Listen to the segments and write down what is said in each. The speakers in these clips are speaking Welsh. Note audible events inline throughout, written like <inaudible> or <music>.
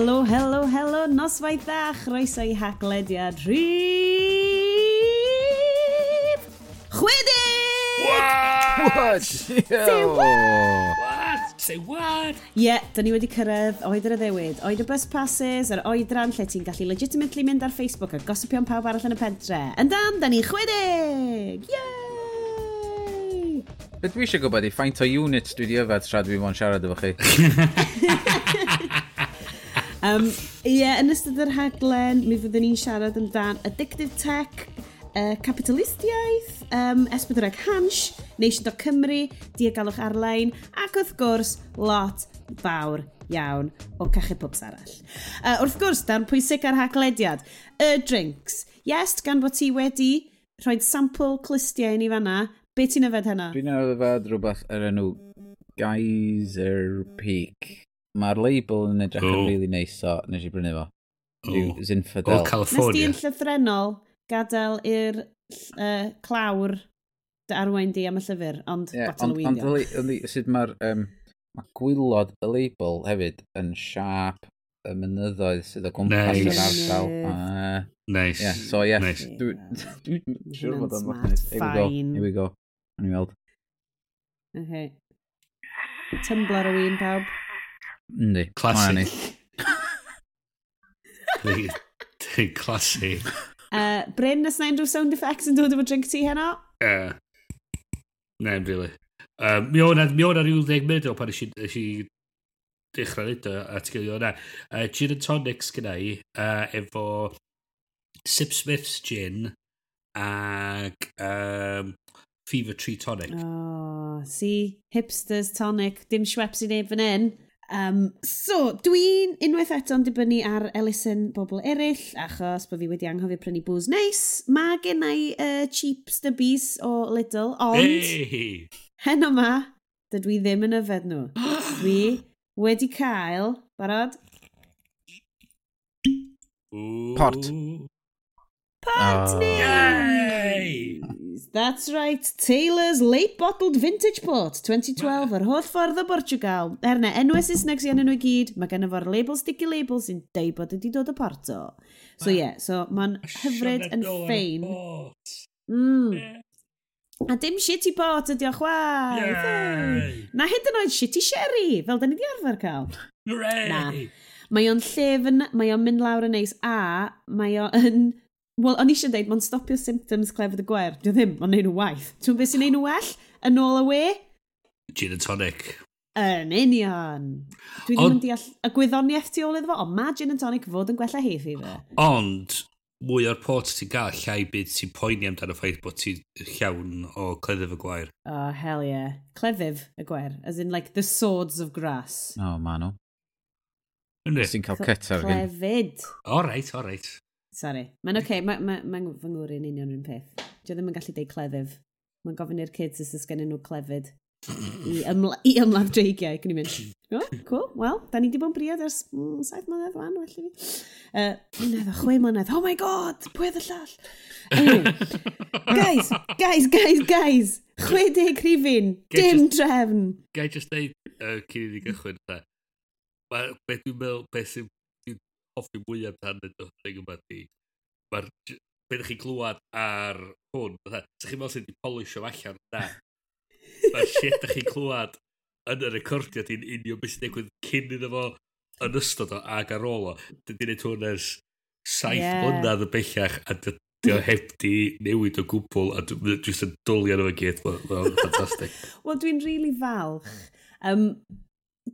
Helo, helo, helo, noswaith dda, chroeso i haglediad rhif... Chwedig! What? Say what? What? Say what? Ie, yeah, da ni wedi cyrraedd oed yr addewid, oed y bus passes, yr oedran lle ti'n gallu legitimately mynd ar Facebook a gosipio'n pawb arall yn y pentre. Yn dan, da ni chwedig! Yay! Beth dwi eisiau gwybod i faint o units dwi wedi yfed tra dwi fo'n siarad efo chi? <laughs> Um, Ie, yeah, yn ystod yr haglen, mi fyddwn ni'n siarad amdan addictive tech, uh, capitalistiaeth, um, esbydreg Hansh, Nation.Cymru, ar-lein, ac wrth gwrs, lot fawr iawn o cachu pwbs arall. Uh, wrth gwrs, dan pwysig ar haglediad, y drinks. Yes, gan bod ti wedi rhoi sampl clistiau i ni fanna, be ti'n yfed hynna? Dwi'n yfed rhywbeth ar enw Geyser Peak. Mae'r label yn edrych yn oh. really neis, so nes i brynu fo. Yw Zinfandel. O, California. Nes di'n llythrenol gadael i'r uh, clawr dy arwain di am y llyfr, ond yeah, ond, on, on, on, sut mae'r um, ma gwylod y label hefyd yn siap y mynyddoedd sydd o gwmpas nice. yr ardal. Uh, nice. Yeah, so yeah, nice. <laughs> dwi'n siŵr bod o'n fachus. Here we go, here we go. Yn i weld. Okay. Tumbler o un, pawb. Yndi. Classic. Dwi'n <laughs> <laughs> classic. Uh, Bryn, nes na unrhyw sound effects yn dod efo drink ti heno? Uh, Ne, really. Um, mi o'na rhyw 10 munud o pan eisiau dechrau nid o at gilio yna. Uh, gin and tonics gyda i, uh, efo Sip Smith's gin ac um, Fever Tree Tonic. Oh, see, hipsters tonic, dim Schweppes i neb fan hyn. Um, so, dwi'n unwaith eto'n dibynnu ar elusen bobl eraill, achos bod fi wedi anghofio prynu bws neis. Mae gen i uh, cheap stubbies o Lidl, ond hey. hen yma, dydw i ddim yn yfed nhw. dwi wedi cael, barod? Port. Port ah. oh. ni! Yay! That's right, Taylor's Late Bottled Vintage Port 2012 yr holl ffordd o Portugal. Er na enwau Saesneg sy'n enw nhw gyd, mae gen efo'r label sticky label sy'n deud bod wedi dod o Porto. So ie, yeah, so mae'n hyfryd yn ffein. Mm. A dim shitty pot ydi o chwaith. Na hyd yn oed shitty sherry, fel da ni di arfer cael. Hooray! Na. Mae o'n llefn, mae o'n mynd lawr yn neis a mae o'n Wel, o'n eisiau dweud, mae'n stopio symptoms clefyd y gwer. Dio ddim, mae'n neud nhw waith. Ti'n beth sy'n neud nhw well? Yn ôl y we? Gin and tonic. Yn union. Dwi ddim yn deall y gwyddoniaeth tu ôl iddo fo, ond mae gin and tonic fod yn gwella heddi fe. Ond, mwy o'r pot ti'n gael llai byd ti'n poeni amdano ffaith bod ti'n llawn o cleddyf y gwair. Oh, hell yeah. Cleddyf y gwair, as in like the swords of grass. Oh, ma nhw. Ynddi? Ti'n cael cytar gen. Clefyd. O reit, o reit. Sorry. Mae'n oce, okay. mae'n ma, ma, ma fy ngwr yn union rhywun peth. Dwi ddim yn gallu deud clefydd. Mae'n gofyn i'r kids os ysgen nhw clefyd i, <laughs> ymla i ymladd dreigiau. Gwni mynd, oh, cool, wel, da ni wedi bod yn briod ers mm, saith mlynedd fan, well i fi. Uh, mlynedd o chwe mlynedd, oh my god, pwy oedd y llall? Anyway, <laughs> guys, guys, guys, guys, 60 rhifin, dim just, drefn. Gai just deud, uh, cyn i ni gychwyn, da. Be dwi'n meddwl, beth sy'n hoffi mwyaf mwy amdano nhw'n yma di, mae'r beth ydych chi'n glwad ar hwn, fatha, sa'ch chi'n meddwl sydd wedi polisio allan, na. <laughs> Mae'r shit ydych chi'n clywed yn y recordiad i'n union beth sy'n digwydd cyn iddo fo yn ystod o ag ar ôl o. Dydy'n neud hwn ers saith yeah. blynedd y bellach a dydy o mm. heb di newid o gwbl a dwi'n dwylio nhw i gyd. Mae'n ffantastig. <laughs> Wel, dwi'n rili really falch. Um,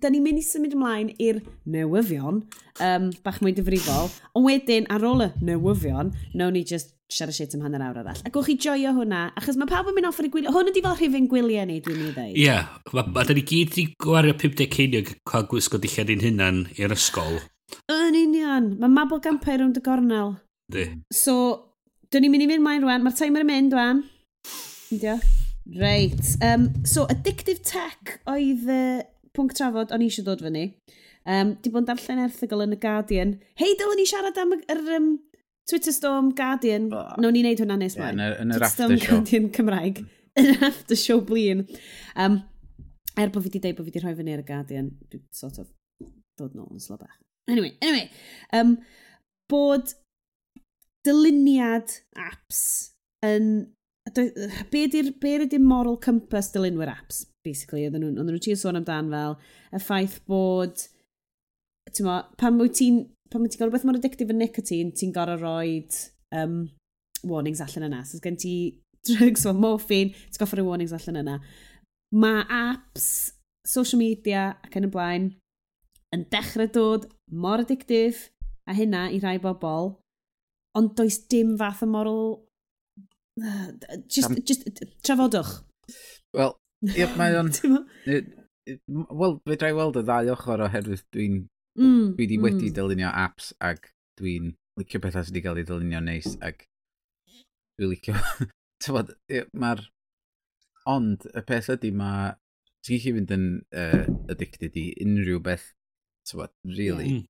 da ni'n mynd i symud ymlaen i'r newyddion, um, bach mwy difrifol, ond wedyn ar ôl y newyddion, nawn ni just siarad shit am hanner awr arall. A gwch chi joio hwnna, achos mae pawb yn mynd offer i gwylio, hwn ydi fel rhywun gwyliau ni, dwi'n ei ddeud. Ie, yeah, mae ma, da ni gyd i gwario 50 ceiniog cael gwisgo dillad i'n hynna'n i'r ysgol. Yn union, mae mabel gampau rownd y gornel. Di. So, dyn ni'n mynd i fynd mlaen rwan, mae'r timer yn mynd rwan. Indio. Reit. Um, so, addictive tech oedd y pwnc trafod o'n i eisiau dod fyny. Um, di bod yn darllen erthigol yn y Guardian. Hei, dylen ni siarad am yr um, Twitter Storm Guardian. Oh. Nawn no, ni wneud hwnna nes yeah, mae. Yn yr after Storm show. Guardian Cymraeg. <laughs> Yn yr after show blin. Um, er bod fi wedi dweud bod fi wedi rhoi fyny ar y Guardian, dwi sort of dod nôl yn slo bach. Anyway, anyway. Um, bod dyluniad apps yn be ydy'r be ydy moral compass dylunwyr apps, basically, oedden nhw'n nhw trio sôn amdan fel y ffaith bod, ti'n mo, pan wyt ti'n pan ti'n gael rhywbeth mor addictif yn nicotine, ti'n gorau roed um, warnings allan yna. So, gen ti drugs <laughs> o morphine, ti'n goffa rhyw warnings allan yna. Mae apps, social media ac yn y blaen yn dechrau dod mor addictif a hynna i rai bobl, ond does dim fath o moral Just, Am... just trafodwch. Wel, mae o'n... <laughs> Wel, fe drai weld y ddau ochr oherwydd dwi'n... Mm, dwi wedi mm. wedi dylunio apps ac dwi'n licio pethau sydd wedi cael ei dylunio neis ac dwi'n licio... <laughs> Tyfod, mae'r... Ond, y peth ydy mae... Ti'n gallu fynd yn uh, addicted i unrhyw beth, tyfod, really. Mm.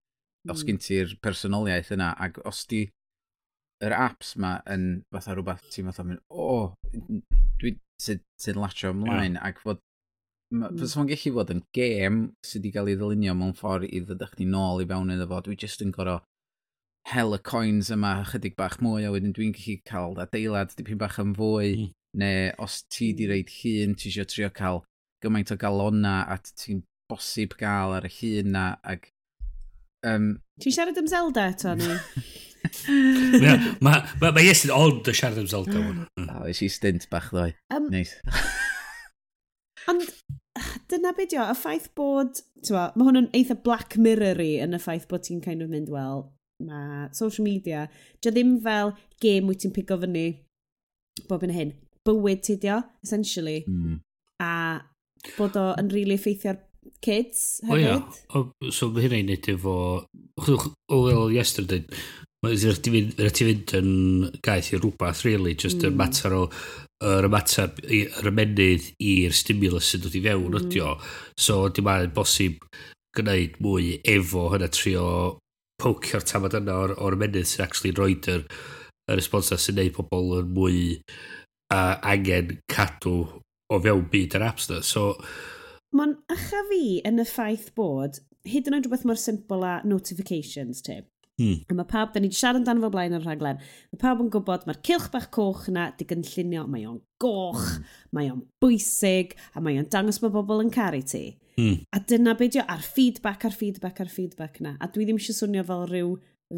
Os gen ti'r personoliaeth yna ac os di yr apps ma yn fatha rhywbeth ti'n fatha mynd, o, oh, dwi sydd sy latio ymlaen, yeah. ac fod mm. Fes o'n gallu fod yn gêm sydd wedi cael ei ddylunio mewn ffordd i ddydach chi nôl i fewn iddo fo. Dwi jyst yn gorau hel y coins yma chydig bach mwy a wedyn dwi'n gallu cael adeilad dipyn bach yn fwy. Mm. Neu os ti di reid hun, ti eisiau trio cael gymaint o galona a ti'n bosib gael ar y hun na. Ac, um... Ti'n siarad am Zelda eto ni? <laughs> Mae Iestyn ond y siarad am Zelda. hwn. O, is i stint bach ddoi. Um, Neis. <laughs> Ond dyna beth yw, y ffaith bod, tywa, mae hwn yn eitha black mirror i yn y ffaith bod ti'n kind of mynd, wel, mae social media, dio ddim fel game wyt ti'n pigo fyny bob yn hyn. Bywyd ti dio, essentially. Mm. A bod o yn rili really effeithio'r kids hefyd. O ia, o, so mae hynny'n nid efo, o wel, yesterday, Mae'n ti fynd, ti fynd yn gaeth i rhywbeth, really, just mm. y mater o yr ymateb, yr ymenydd i'r stimulus sy'n dod i fewn mm. ydi o. So, di mae'n bosib gwneud mwy efo hynna trio pocio'r tamad yna o'r, or ymenydd sy'n actually roed yr, y responsa sy'n neud pobl yn mwy uh, angen cadw o fewn byd yr apps yna. So, Mae'n acha fi yn y ffaith bod hyd yn oed rhywbeth mor simple a notifications tip Hmm. A mae pawb, da ni wedi siarad amdano fo blaen ar rhaglen, mae pawb yn gwybod mae'r cilch bach coch yna di gynllunio, mae o'n goch, mm. mae o'n bwysig, a mae o'n dangos mae bobl yn caru ti. Hmm. A dyna beidio ar feedback, ar feedback, ar feedback na. A dwi ddim eisiau swnio fel rhyw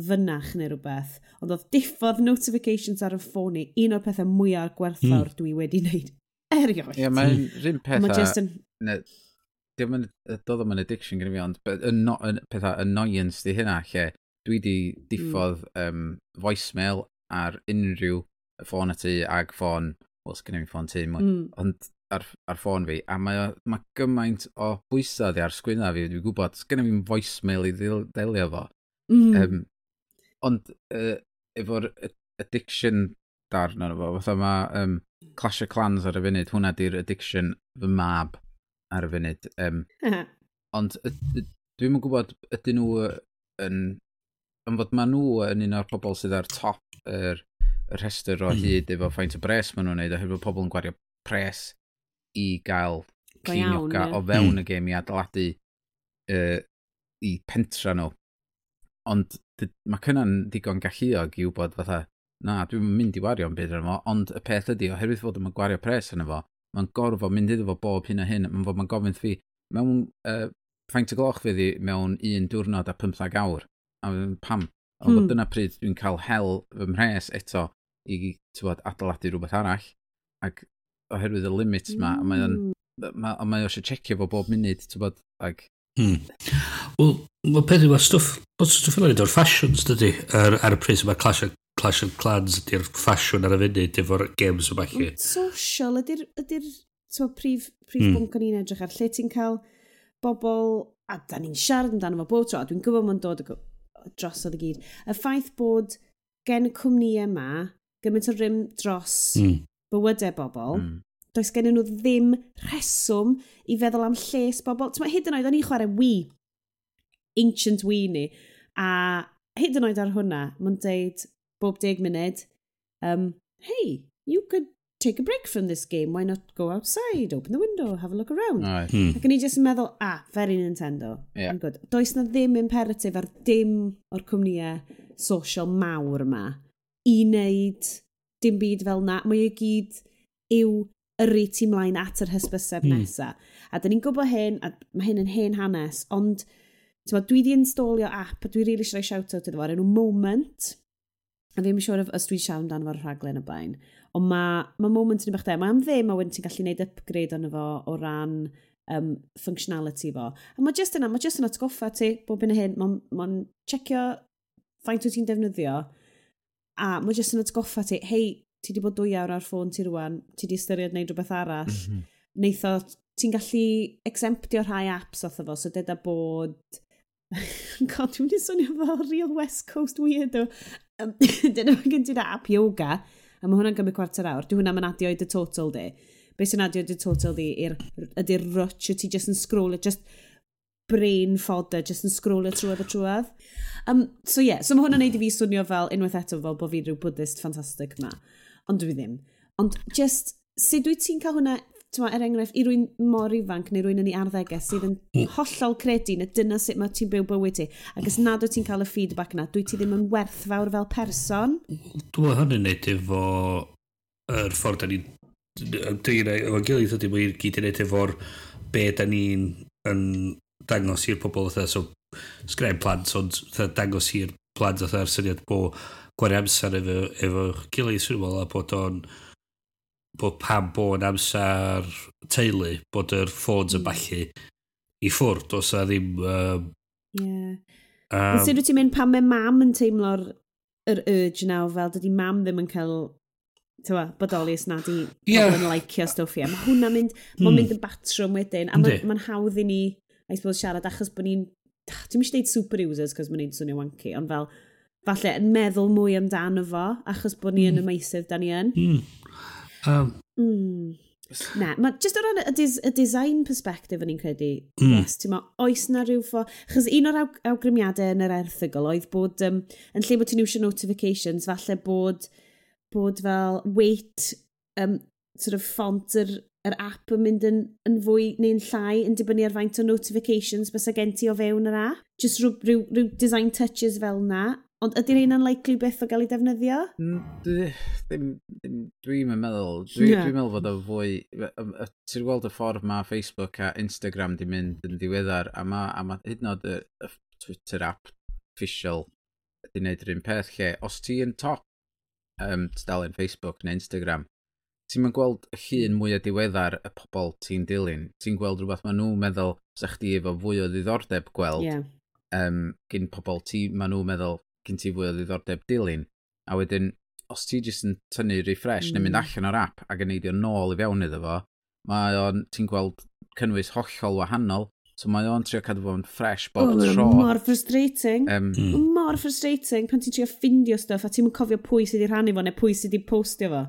fynach neu rhywbeth, ond oedd diffodd notifications ar y ffôn i un o'r pethau mwyaf gwerthfawr mm. dwi wedi wneud <laughs> erioed. Ie, mae'n rhywun pethau... Mae hmm. dim yn, doedd o'n addiction gyda fi, ond pethau annoyance di hynna, lle dwi di hmm. diffodd mm. um, voicemail ar unrhyw ffôn y tu ag ffôn, wel, sgynnu mi ffôn tu mwy, mm. ond ar, ar ffôn fi, a mae, mae gymaint o bwysau ar sgwynna fi, dwi'n gwybod, sgynnu fi'n voicemail i ddelio fo. Mm. Um, ond uh, efo'r addiction darn ar efo, fatha mae um, Clash of Clans ar y funud, hwnna di'r addiction fy mab ar y funud. Um, <laughs> ond dwi'n yn gwybod, ydyn nhw yn yn fod maen nhw yn un o'r pobl sydd ar top yr, yr rhestr o mm. hyd efo faint o bres maen nhw'n neud, oherwydd bod pobl yn gwario pres i gael cinioga o fewn mm. y gêm i adeiladu uh, i pentra nhw. Ond mae cynna'n digon galluog i wybod fatha, na, dwi'n mynd i wario am byd arno fo, ond y peth ydy, oherwydd fod yma gwario pres arno fo, mae'n gorfod mynd iddo fo bob hyn a hyn, mae'n fod mae'n gofyn fi, mewn uh, ffaint o gloch fydd i mewn un diwrnod a 15 awr. A wedyn, pam? Ond hmm. dyna pryd dwi'n cael hel fy mhres eto i tywod, adeiladu rhywbeth arall. Ac oherwydd y limits ma, mm. mae o'n hmm. ma, mae eisiau checio fo bob munud, ti'n bod, ag... Hmm. Wel, mae peth yma stwff, bod stwff yna o'r ffasiwns, dydy, ar, ar y pris yma, Clash of, Clash of Clans ydy'r ffasiwn ar y funud efo'r games yma chi. Social ydy'r, ydy ydy'r prif, prif hmm. bwnc o'n i'n edrych ar, lle ti'n cael bobl, a da ni'n siarad amdano fo bob tro, a dwi'n gwybod mae'n dod drosodd y gyd. Y ffaith bod gen y cwmnïau yma gymaint o rym dros mm. bywydau bobl, mm. does gen nhw ddim rheswm i feddwl am lles bobl. Tyma, hyd yn oed, o'n i'n chwarae Wii, ancient Wii ni, a hyd yn oed ar hwnna, mae'n deud bob deg munud, um, hey, you could take a break from this game. Why not go outside, open the window, have a look around? Right. Hmm. Ac yn i just yn meddwl, ah, very Nintendo. Yeah. Yn good. Does na ddim imperatif ar dim o'r cwmnïau social mawr yma i wneud dim byd fel na. Mae i gyd yw yrru ti mlaen at yr hysbyseb mm. nesaf. A dyn ni'n gwybod hyn, a mae hyn yn hen hanes, ond ma, dwi di installio app a dwi really eisiau shout-out iddo fo, enw Moment, a ddim yn siŵr sure os dwi siarad amdano fo'r rhaglen y blaen. Ond mae ma moment yn bach de, mae am ddim a wedyn ti'n gallu gwneud upgrade arno fo o ran um, functionality fo. A mae just yna, mae just yna atgoffa ti bob yn y hyn, mae'n ma checio faint wyt ti'n defnyddio, a mae just yn atgoffa ti, hei, ti di bod dwy awr ar ffôn ti rwan, ti di ystyried wneud rhywbeth arall, mm neitho, ti'n gallu exemptio rhai apps oedd fo, so dyda bod... <laughs> God, dwi'n mynd i swnio fel real West Coast weirdo. Um, <laughs> dyna bod gen ti app yoga, a mae hwnna'n gymryd cwarter awr, dwi hwnna'n adio i dy total di. Be sy'n adio i dy total di ydy'r rwtch, ti just yn scrollio, e, just brain fodder, just yn scrollio e trwad a trwad. Um, so ie, yeah, so mae hwnna'n neud i fi swnio fel unwaith eto fel bod fi rhyw Buddhist ffantastig yma. Ond dwi ddim. Ond just, sut dwi ti'n cael hwnna Twa, er enghraifft, i rwy'n mor ifanc neu rwy'n yn ei arddegau sydd yn hmm. hollol credu na dyna sut mae ti'n byw bywyd ti. Ac os nad wyt ti'n cael y feedback na, dwi ti ddim yn werthfawr fel person. Dwi'n meddwl hynny'n neud efo yr ffordd da ni'n ymdrin efo'n gilydd ydy mae'n gyd yn neud efo'r be da ni'n yn dangos i'r pobl oedd so sgrem plant ond dangos i'r plant oedd syniad bo gwario amser efo, efo gilydd meddwl, a bod o'n bod pam bod amser teulu, bod yr ffôns yn hmm. balli i ffwrdd, os a ddim... Um, yeah. Um, Sut wyt ti'n mynd pan mae mam yn teimlo'r yr urge nawr, fel dydy mam ddim yn cael tywa, bodoli bodolus na di yeah. yn laicio stwff i. Mae hwnna'n mynd, mm. mynd hmm. yn batrwm wedyn, a mae'n ma hawdd i ni, I suppose, siarad achos bod ni'n, ah, dwi'n eisiau deud super users, cos mae'n swnio wanky, ond fel, falle, yn meddwl mwy amdano fo, achos bod ni mm. yn hmm. y meisydd, da ni yn. Mm. Um. Mm. Na, mae just o ran y, dis, y design perspective yn i'n credu, mm. yes, ti'n ma, oes na rhyw ffo... Chos un o'r aw, awgrymiadau yn yr erthygol oedd bod, um, yn lle bod ti'n iwsio notifications, falle bod, bod fel weight, um, sort of font yr, yr app yn mynd yn, yn fwy neu'n llai yn dibynnu ar faint o notifications bys gen ti o fewn yr app. Just rhyw, rhyw, rhyw design touches fel na. Ond ydy'r un yn likely beth o gael ei defnyddio? Ddim, ddim dwi'n meddwl. Dwi'n yeah. dwi meddwl fod o fwy... Ti'n gweld y ffordd mae Facebook a Instagram di mynd yn ddiweddar, a mae, a mae hyd yn oed y, y Twitter app official di wneud yr un peth lle. Os ti yn top um, tudalen Facebook neu Instagram, ti'n mynd gweld y llun mwy o diweddar y pobl ti'n dilyn. Ti'n gweld rhywbeth maen nhw'n meddwl sa chdi efo fwy o ddiddordeb gweld. Yeah. Um, gyn pobl ti, maen nhw'n meddwl, gen ti fwy o ddiddordeb dilyn. A wedyn, os ti jyst yn tynnu refresh mm. neu mynd hmm. allan o'r app ac yn neidio nôl i fewn iddo fo, mae o'n, ti'n gweld cynnwys hollol wahanol. So mae o'n trio cadw fo'n fresh bob oh, tro. Mor frustrating. Um, mm. Mor frustrating pan ti'n trio ffindio stuff a ti'n cofio pwy sydd wedi rhannu fo neu pwy sydd wedi postio fo.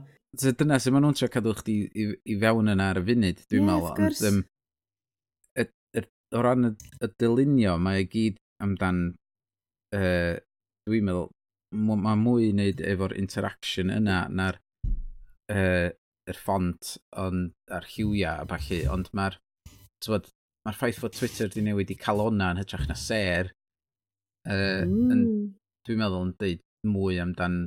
So dyna sy'n maen nhw'n trio cadw chdi i, i fewn yna ar y funud, dwi'n yeah, meddwl. Ond, um, y, y, o ran y, y dylunio, mae i gyd amdan uh, dwi'n meddwl, mae mwy i wneud efo'r interaction yna na'r uh, er ffont ond, a'r hiwiau a falle, ond mae'r mae'r ffaith fod Twitter di newid i cael calona yn hytrach na ser, uh, mm. yn, dwi'n meddwl yn deud mwy amdan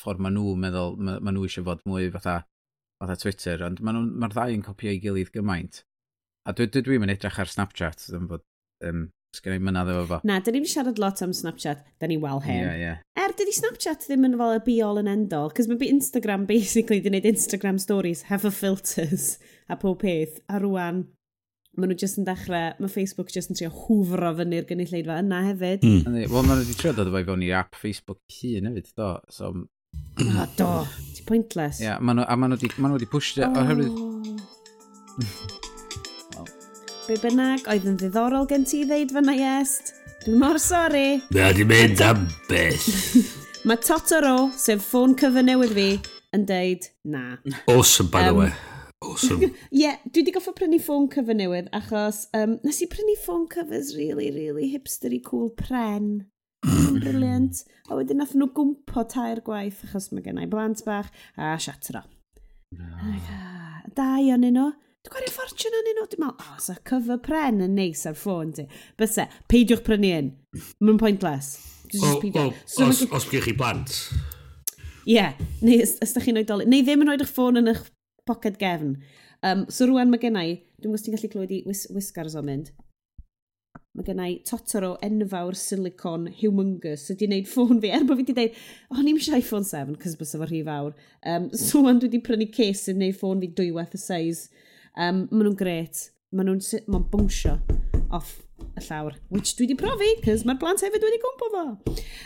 ffordd maen nhw'n meddwl, maen nhw eisiau fod mwy fatha, fatha Twitter, ond mae'r ma ddau yn copio copio'i gilydd gymaint. A dwi'n dwi, dwi, dwi edrych ar Snapchat, ddim bod um, Sgyn i'n mynadd efo fo. Na, da ni'n siarad lot am Snapchat, da ni wel hen. Yeah, yeah. Er, dydy Snapchat ddim yn fel y be-all yn end-all, cos mae Instagram basically di wneud Instagram stories, hefo filters a pob peth, a rwan maen nhw jyst yn dechrau, mae Facebook jyst yn trio hwfro fyny'r gynulleidfa yna hefyd. Mm. Wel, maen nhw wedi trio dod efo i fewn i app Facebook hun hefyd, do. So... oh, do, ti pointless. Ia, yeah, maen nhw wedi ma pwysio, oh. oherwydd... <laughs> be bynnag oedd yn ddiddorol gen ti ddeud fyna iest. Dwi'n mor sori. Na, di mynd am beth. <laughs> Mae Totoro, sef ffôn cyfy newydd fi, yn deud na. Awesome, by the way. Awesome. <laughs> Ie, yeah, dwi wedi goffa prynu ffôn cyfy newydd, achos um, nes i prynu ffôn cyfys really, really hipstery cool pren. Mm. Brilliant. A wedyn nath nhw gwmpo tair gwaith, achos mae gennau blant bach a siatro. No. Da i o'n nhw. Dwi'n gwario ffortiwn yn un o, dwi'n meddwl, o, sa cyfy pren yn neis ar ffôn ti. Byse, peidiwch prynu un. Mae'n pointless. Just Well, well, so os, os gwych chi blant. Ie, yeah, neu os, os da chi'n oedolyn. Neu ddim yn oed eich ffôn yn eich poced gefn. Um, so rwan mae gennau, dwi'n gwybod ti'n gallu clywed i whis whiskars o'n mynd. Mae gennau Totoro enfawr silicon humongous. Ydy wneud ffôn fi, er bod fi wedi dweud, o, oh, ni'n eisiau iPhone 7, cys bys efo rhy fawr. Um, so, wan dwi wedi prynu case yn neud ffôn fi dwywaith y size Um, maen nhw'n gret. Maen nhw'n ma bwnsio off y llawr, which dwi wedi profi, cys mae'r blant hefyd wedi gwmpo fo.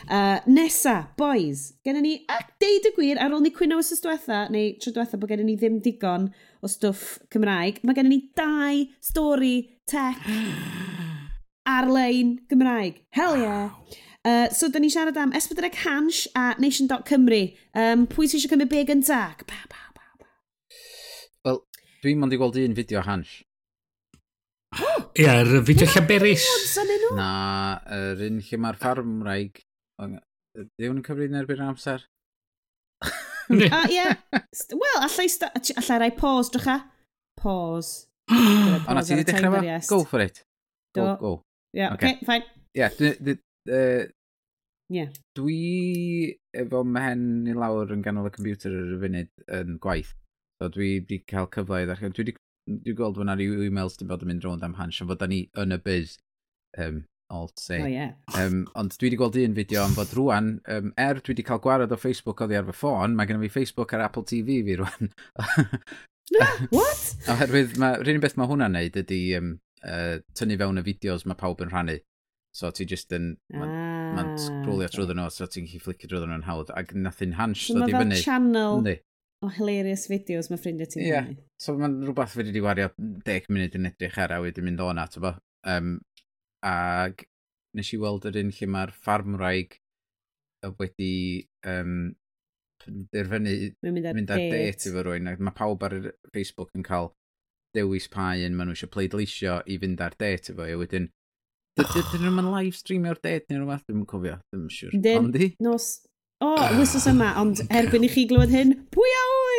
Uh, nesa, boys, gennym ni, a deud y gwir, ar ôl ni cwyno os ystwetha, neu tro diwetha bod gennym ni ddim digon o stwff Cymraeg, mae gennym ni dau stori tech <gasps> ar-lein Gymraeg. Hell yeah! Uh, so, da ni siarad am S4C Hansh a Nation.Cymru. Um, pwy sy'n eisiau cymryd be gynta? Pa, pa, Dwi'n mynd i gweld un fideo hans. <gasps> Ie, yr fideo llaberus. Na, yr un lle mae'r ffarm rhaeg. Dwi yn cyfrif yn erbyn amser. A ie. Wel, allai, allai rai pause, drwcha. <gasps> Pause. O na, ti wedi dechrau fa? Go for it. Go, go. Ie, okay, fine. Ie, Yeah. Dwi efo mhen i lawr yn ganol y computer ar y funud yn gwaith. So dwi wedi cael cyfle i ddechrau. Dwi wedi dwi gweld fyna rhyw e-, e-mails dim bod yn mynd rownd am hans, hansio fod da ni yn y biz um, alt say. Oh, yeah. um, ond dwi wedi gweld un fideo am fod rwan, um, er dwi wedi cael gwared o Facebook oddi ar fy ffôn, mae gennym fi Facebook ar Apple TV fi rwan. what? <laughs> Oherwydd, rhywun beth mae hwnna'n neud ydy um, uh, tynnu fewn y fideos mae pawb yn rhannu. So ti just yn... Mae'n ah, ma scrolio okay. trwy nhw, so ti'n chi flicio trwy nhw'n hawdd. Ac nath yn hans ddod i fyny. Mae fel channel... Ni o hilarious videos mae ffrindiau ti'n yeah. gwneud. So mae'n rhywbeth fi wedi wario 10 munud yn edrych ar a wedyn mynd o'na, ti'n bo. Um, ag nes i weld yr un lle mae'r ffarmwraig wedi um, derfynu mynd ar, mynd ar date efo rwy'n. Mae pawb ar Facebook yn cael dewis pa un maen nhw eisiau pleidleisio i fynd ar date efo. A wedyn, dydyn <sighs> nhw'n live streamio'r date neu rhywbeth, dwi'n cofio, dwi'n siŵr. Ond di? Nos, O, oh, wythnos yma, ond erbyn i chi glywed hyn, pwy a wy!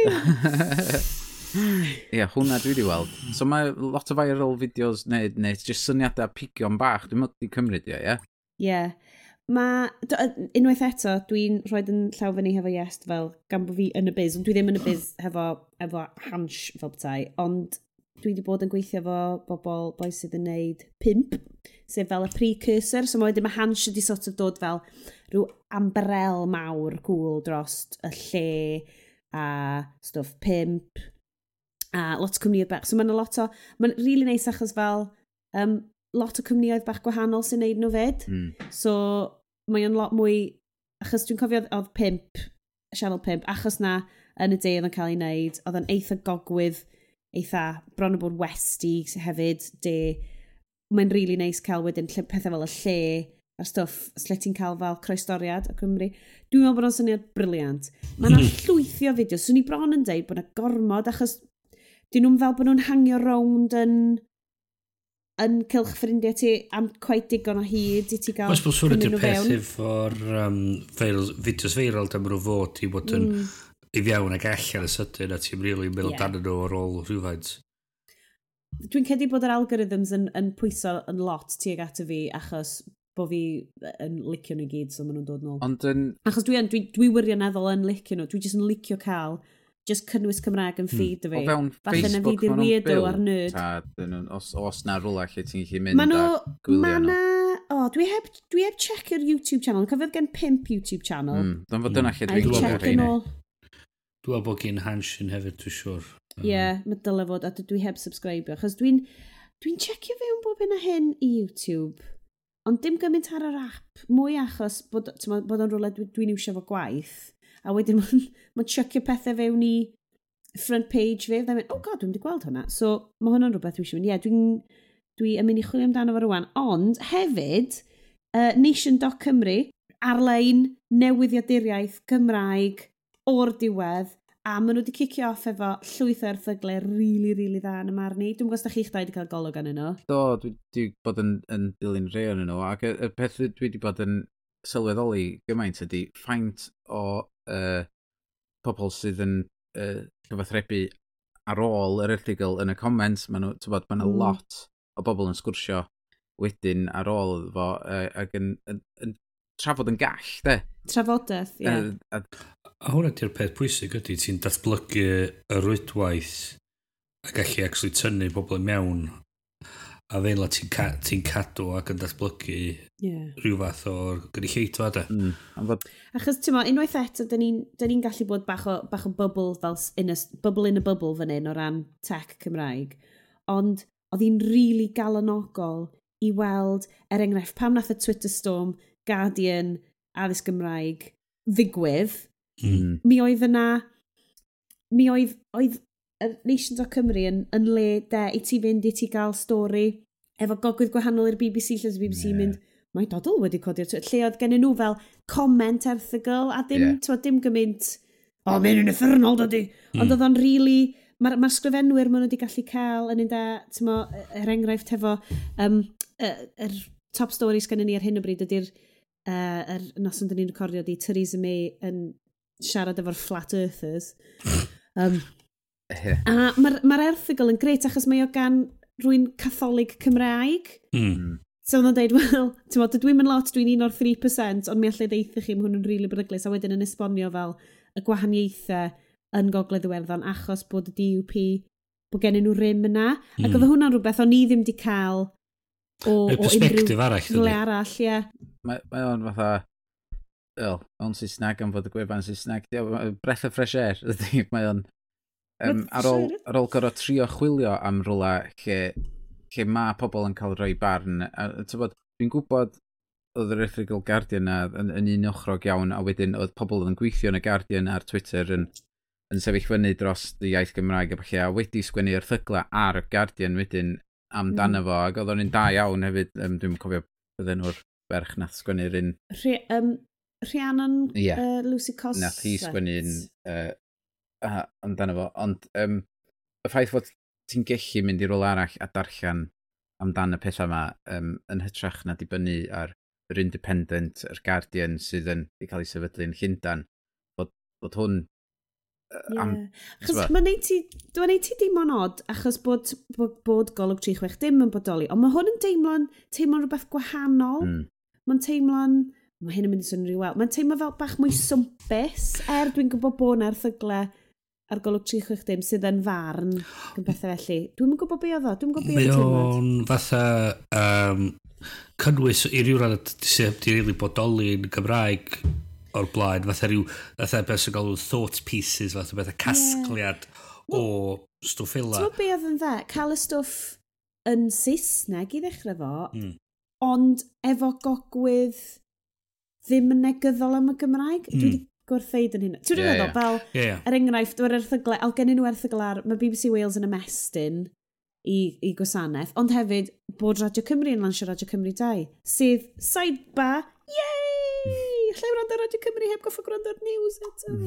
Ie, yeah, hwnna dwi wedi weld. So mae lot o viral fideos neu, neu just syniadau pigion bach, dwi'n mynd i cymryd ie, ie? Ie. Mae, unwaith eto, dwi'n rhoi yn llaw fyny hefo Iest fel gan bod fi yn y biz, ond dwi ddim yn y biz hefo, hefo hans fel bethau, ond Dwi wedi bod yn gweithio fo bobl boi sydd yn neud pimp, sef fel y precursor, so mae wedyn mae Hans wedi sort of dod fel rhyw ambrel mawr gwl drost y lle a stwff pimp a lot o cwmnioedd bach. So mae'n lot o, mae'n rili really neis achos fel um, lot o cwmnioedd bach gwahanol sy'n neud nhw fed. Mm. So mae o'n lot mwy, achos dwi'n cofio oedd pimp, Channel Pimp, achos na yn y de oedd yn cael ei wneud, oedd yn eitha gogwydd eitha bron o bod westi hefyd, de. Mae'n rili really neis cael wedyn pethau fel y lle a stwff lle ti'n cael fel croesdoriad o Cymru. Dwi'n meddwl bod o'n syniad briliant. Mae yna mhm. llwythio fideo. Swn i bron yn deud bod yna gormod achos dyn nhw'n fel bod nhw'n hangio rownd yn yn cilch ffrindiau ti am quite digon o hyd i ti gael Mae'n sbwyswr ydy'r peth efo'r um, feil, fideos feirol am nhw fod i fod yn mm i fiewn ag allan y sydyn a ti'n rili'n meddwl yeah. dan nhw ar ôl rhywfaint. Dwi'n cedi bod yr algorithms yn, yn pwyso yn lot tuag at y fi achos bod fi yn licio nhw gyd, so maen nhw'n dod nôl. Ond yn... Achos dwi, dwi, dwi wirioneddol yn licio nhw, dwi jyst yn licio cael just cynnwys Cymraeg yn ffid hmm. o fi. O fewn Falle Facebook, maen nhw'n byw ar nerd. Ta, dyn, os, os na rwla lle ti'n gallu mynd ma nhw, a gwylio ma nhw. O, dwi heb, dwi heb checio'r YouTube channel. Cofiodd gen pimp YouTube channel. Mm, Dwi'n fod dyna lle dwi'n gwybod hynny. Dwi'n meddwl bod gen Hanshin hefyd, dwi'n siwr. Ie, yeah, mae dyle fod, a dwi heb subscribe. achos dwi'n dwi checio fewn bob hyn a hyn i YouTube, ond dim gymaint ar yr app, mwy achos bod, ma, bod o'n rhywle dwi'n dwi iwsio fo gwaith, a wedyn mae'n ma checio pethau fewn i front page fi, dwi'n mynd, oh god, dwi'n wedi gweld hwnna. So, mae hwnna'n rhywbeth dwi eisiau mynd, ie, yeah, dwi'n dwi yn mynd i chwilio amdano fo rwan, ond hefyd, uh, nation.cymru, ar-lein newyddiaduriaeth Gymraeg o'r diwedd a maen nhw wedi cicio off efo llwyth o erthyglau rili, really, rili really dda yn y marn i. Dwi'n gwybod os da chi'ch dau wedi cael golwg yn nhw. Do, dwi wedi bod yn, yn dilyn rei yn nhw, ac y, y peth dwi wedi bod yn sylweddoli gymaint ydy ffaint o uh, pobl sydd yn uh, cyfathrebu ar ôl yr erthigol yn y comments, Mae nhw, ti'n bod, maen nhw mm. lot o bobl yn sgwrsio wedyn ar ôl fo, uh, ac yn, yn, yn trafod yn gall, de. Trafodaeth, ie. Yeah. A, a hwnna di'r peth pwysig ydy, ti'n datblygu y rwydwaith a gallu actually tynnu pobl mewn a fel la ti'n ca ti cadw ac yn datblygu yeah. rhyw fath o'r gynulleidfa da. Mm. But... Achos ti'n mo, unwaith eto, dyn ni'n ni gallu bod bach o, bach o bubble, fel in a, bubble in a bubble fan hyn o ran tech Cymraeg. Ond oedd hi'n rili really galonogol i weld, er enghraifft, pam nath y Twitter storm Guardian, addysg Gymraeg, ddigwydd, mm. mi oedd yna, mi oedd, oedd Nations o Cymru yn, yn le de i ti fynd i ti gael stori efo gogwydd gwahanol i'r BBC lle y BBC yeah. mynd, mae Dodl wedi codi'r lle oedd gen nhw fel comment erthigol a dim, yeah. twa, dim gymaint o, oh, mae'n yn effernol dydy. Mm. Ond oedd o'n really, mae'r ma, ma sgrifenwyr maen nhw wedi gallu cael yn un da, ti'n mo, er enghraifft hefo, um, er, er top stories gen ni ar hyn o bryd ydy'r uh, er nos ond ni'n recordio di, Theresa May yn siarad efo'r flat earthers. Um, yeah. a mae'r ma erthigol yn gret achos mae o gan rwy'n catholig Cymraeg. Mm. So oedd o'n dweud, wel, ti'n modd, dwi'n mynd lot, dwi'n un o'r 3%, ond mi allai ddeithio chi, mae hwn yn rili really beryglis, a wedyn yn esbonio fel y gwahaniaethau yn gogledd Iwerddon achos bod y DUP, bod gen nhw rym yna. Mm. Ac hmm. oedd hwnna'n rhywbeth o'n i ddim di cael O, o perspektif arall. Rwy'n arall, ie. Mae, mae o'n fatha, Wel, o'n Saesneg am fod y gwefan Saesneg. Breath of fresh air, <laughs> ydy. Mae o'n... Um, ar, ôl, ar ôl gorau trio chwilio am rhywle lle, lle mae pobl yn cael rhoi barn. Dwi'n gwybod oedd yr Ethical Guardian na, yn, yn un ochrog iawn, a wedyn oedd pobl yn gweithio yn y Guardian ar Twitter yn, yn sefyll fyny dros y iaith Gymraeg a falle, a wedi sgwennu erthygla ar y Guardian wedyn amdano mm. fo, ac oedd o'n un da iawn hefyd, um, dwi'n cofio bydden nhw'r berch nath sgwennu'r un... Rhi, um, Rhiannon yeah. uh, Lucy Cosset. Nath hi sgwennu'n uh, uh, amdano fo, ond um, y ffaith fod ti'n gellu mynd i rôl arall a darllen amdan y pethau yma um, yn hytrach na dibynnu ar yr Independent, yr Guardian sydd yn i cael ei sefydlu'n Llundan, bod, bod hwn Am, yeah. Achos mae'n neud ti, dwi'n neud ti deimlo'n od, achos bod, bod, bod golwg 36 dim yn bodoli, ond mae hwn yn deimlo'n teimlo'n rhywbeth gwahanol. Mm. Mae'n teimlo'n, mae hyn yn mynd i swnio rhyw wel, mae'n teimlo fel bach mwy swmpus, er dwi'n gwybod bod na'r thyglau ar golwg 36 dim sydd yn farn yn m-hm. bethau felly. Dwi'n yn gwybod be oedd o, dwi'n gwybod be oedd teimlad. O'n fatha um, cynnwys i ryw rhan sydd wedi bod bodoli yn Gymraeg o'r blaen, fatha rhyw, fatha beth sy'n galw thought pieces, fatha beth casgliad yeah. o well, stwff illa. Ti'n be oedd yn dda? Cael y stwff yn Saesneg i ddechrau fo, mm. ond efo gogwydd ddim yn negyddol am y Gymraeg. Mm. Dwi hmm. wedi gwrtheid yn hynna. Ti'n yeah, meddwl, fel, yeah, yeah. er enghraifft, mae'r erthyglau, al gen nhw nhw erthyglar, mae BBC Wales yn ymestyn i, i gwasanaeth, ond hefyd bod Radio Cymru yn lansio Radio Cymru 2, sydd sidebar, yay! yn lle wrando ar Radio Cymru heb goffa gwrando ar news eto. <laughs>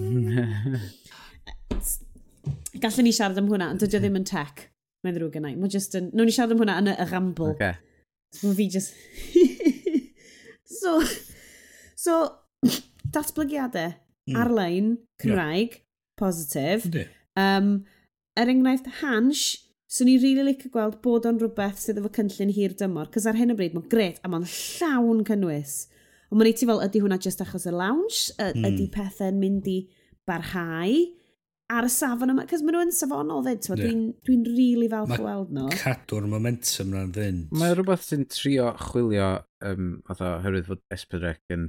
Gallwn ni siarad am hwnna, ond dydw i ddim yn tech. Mae'n ddrwg yna. Mae'n just yn... Nw'n ni siarad am hwnna yn y ramble. Okay. So fi just... <laughs> so, so, datblygiadau mm. ar-lein Cymraeg, yeah. positif. Um, er enghraifft, Hansh, So ni'n rili really licio gweld bod o'n rhywbeth sydd efo cynllun hir dymor, cos ar hyn o bryd mae'n gret a mae'n llawn cynnwys. Ond mae'n ei ti fel, ydy hwnna just achos y lounge? Y, mm. Ydy pethau'n mynd i barhau? ar y safon yma, cos maen nhw'n safonol fyd, yeah. dwi'n dwi, rili really falch o weld nhw. Mae cadw'r momentum na'n fynd. Mae rhywbeth sy'n trio chwilio, um, otho, herwydd fod Esperec yn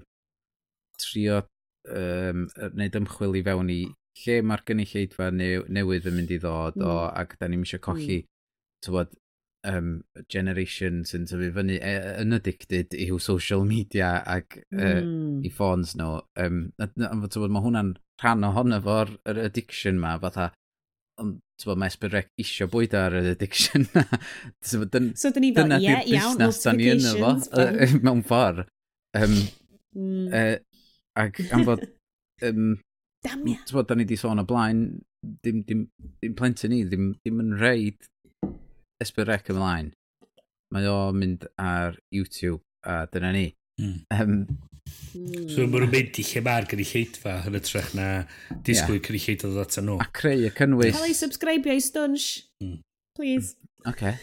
trio um, wneud ymchwil i fewn i lle mae'r gynulleidfa new, newydd yn mynd i ddod mm. o, hmm. ac da ni'n eisiau colli mm. tywod, um, generation sy'n tyfu fyny e, e, yn addicted i'w social media ac e, mm. uh, i ffôns nhw. Um, mae hwnna'n rhan ohono fo'r addiction ma, fatha, ond tywa, mae Esbyrec isio bwyd ar yr addiction na. <laughs> so, dyn, so dyn ni fel, ie, yeah, iawn, notifications. Dyna busnes da ni yno fo, <laughs> mewn ffordd. Um, mm. uh, ac am fod... <laughs> Um, Damia. Tywa, da ni di sôn o blaen, dim, dim, dim plentyn ni, ddim, ddim yn reid Esbyrec ymlaen, mae o mynd ar YouTube a dyna ni. Mm. Um. So mae nhw'n mynd i lle mae'r gynulleidfa yn ytrach na disgwyl yeah. cynulleidfa ddod ato nhw. A creu y cynnwys. Cael ei subscribio i Stunch, mm. please. Oce. Okay.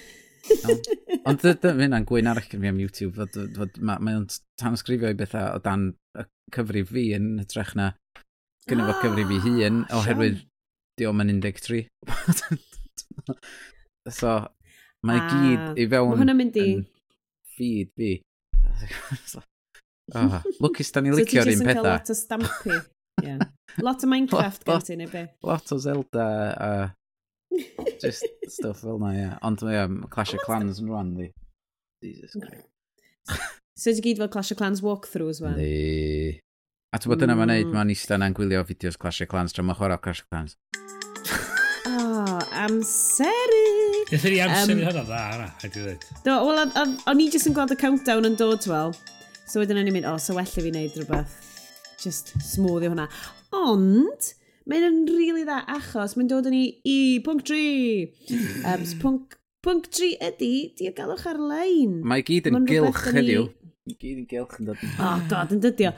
Ond dyma hynna'n gwyn arall gen fi am YouTube, fod, fod, mae o'n tanysgrifio i bethau o dan y cyfri fi yn hytrach na gynnu fo cyfri fi hun, ah, oherwydd diolch yn 13. <laughs> so, Mae ah, gyd i fewn... Mae hwnna'n mynd i... Feed fi. oh, <laughs> <laughs> lwcus da ni licio'r un pethau. lot o stampu. <laughs> yeah. Lot o Minecraft gen ti neu be. Lot o Zelda a... Uh, just stuff fel na, ie. Yeah. Ond mae um, Clash of Clans yn rwan, di. Jesus Christ. so ti gyd fel Clash of Clans walkthroughs, as? Ni. A ti'n bod yna mae'n ma'n neud, mm. mae'n eistedd yna'n gwylio fideos Clash of Clans tra ma'n chwarae Clash of Clans. Ah, oh, amser Nethon ni amser i hynna dda, yna, haid i ddweud. Do, wel, o'n i jyst yn gweld y countdown yn dod, wel. So wedyn o'n i'n mynd, o, so well i fi wneud rhywbeth. Just smoothio hwnna. Ond, mae'n yn rili really dda achos mae'n dod yn i i pwnc 3. Um, so pwnc, pwnc 3 ydy diogelwch ar-lein. Mae gyd yn gylch heddiw. Mae gyd yn gylch yn dod. O, oh, god, yn dydio.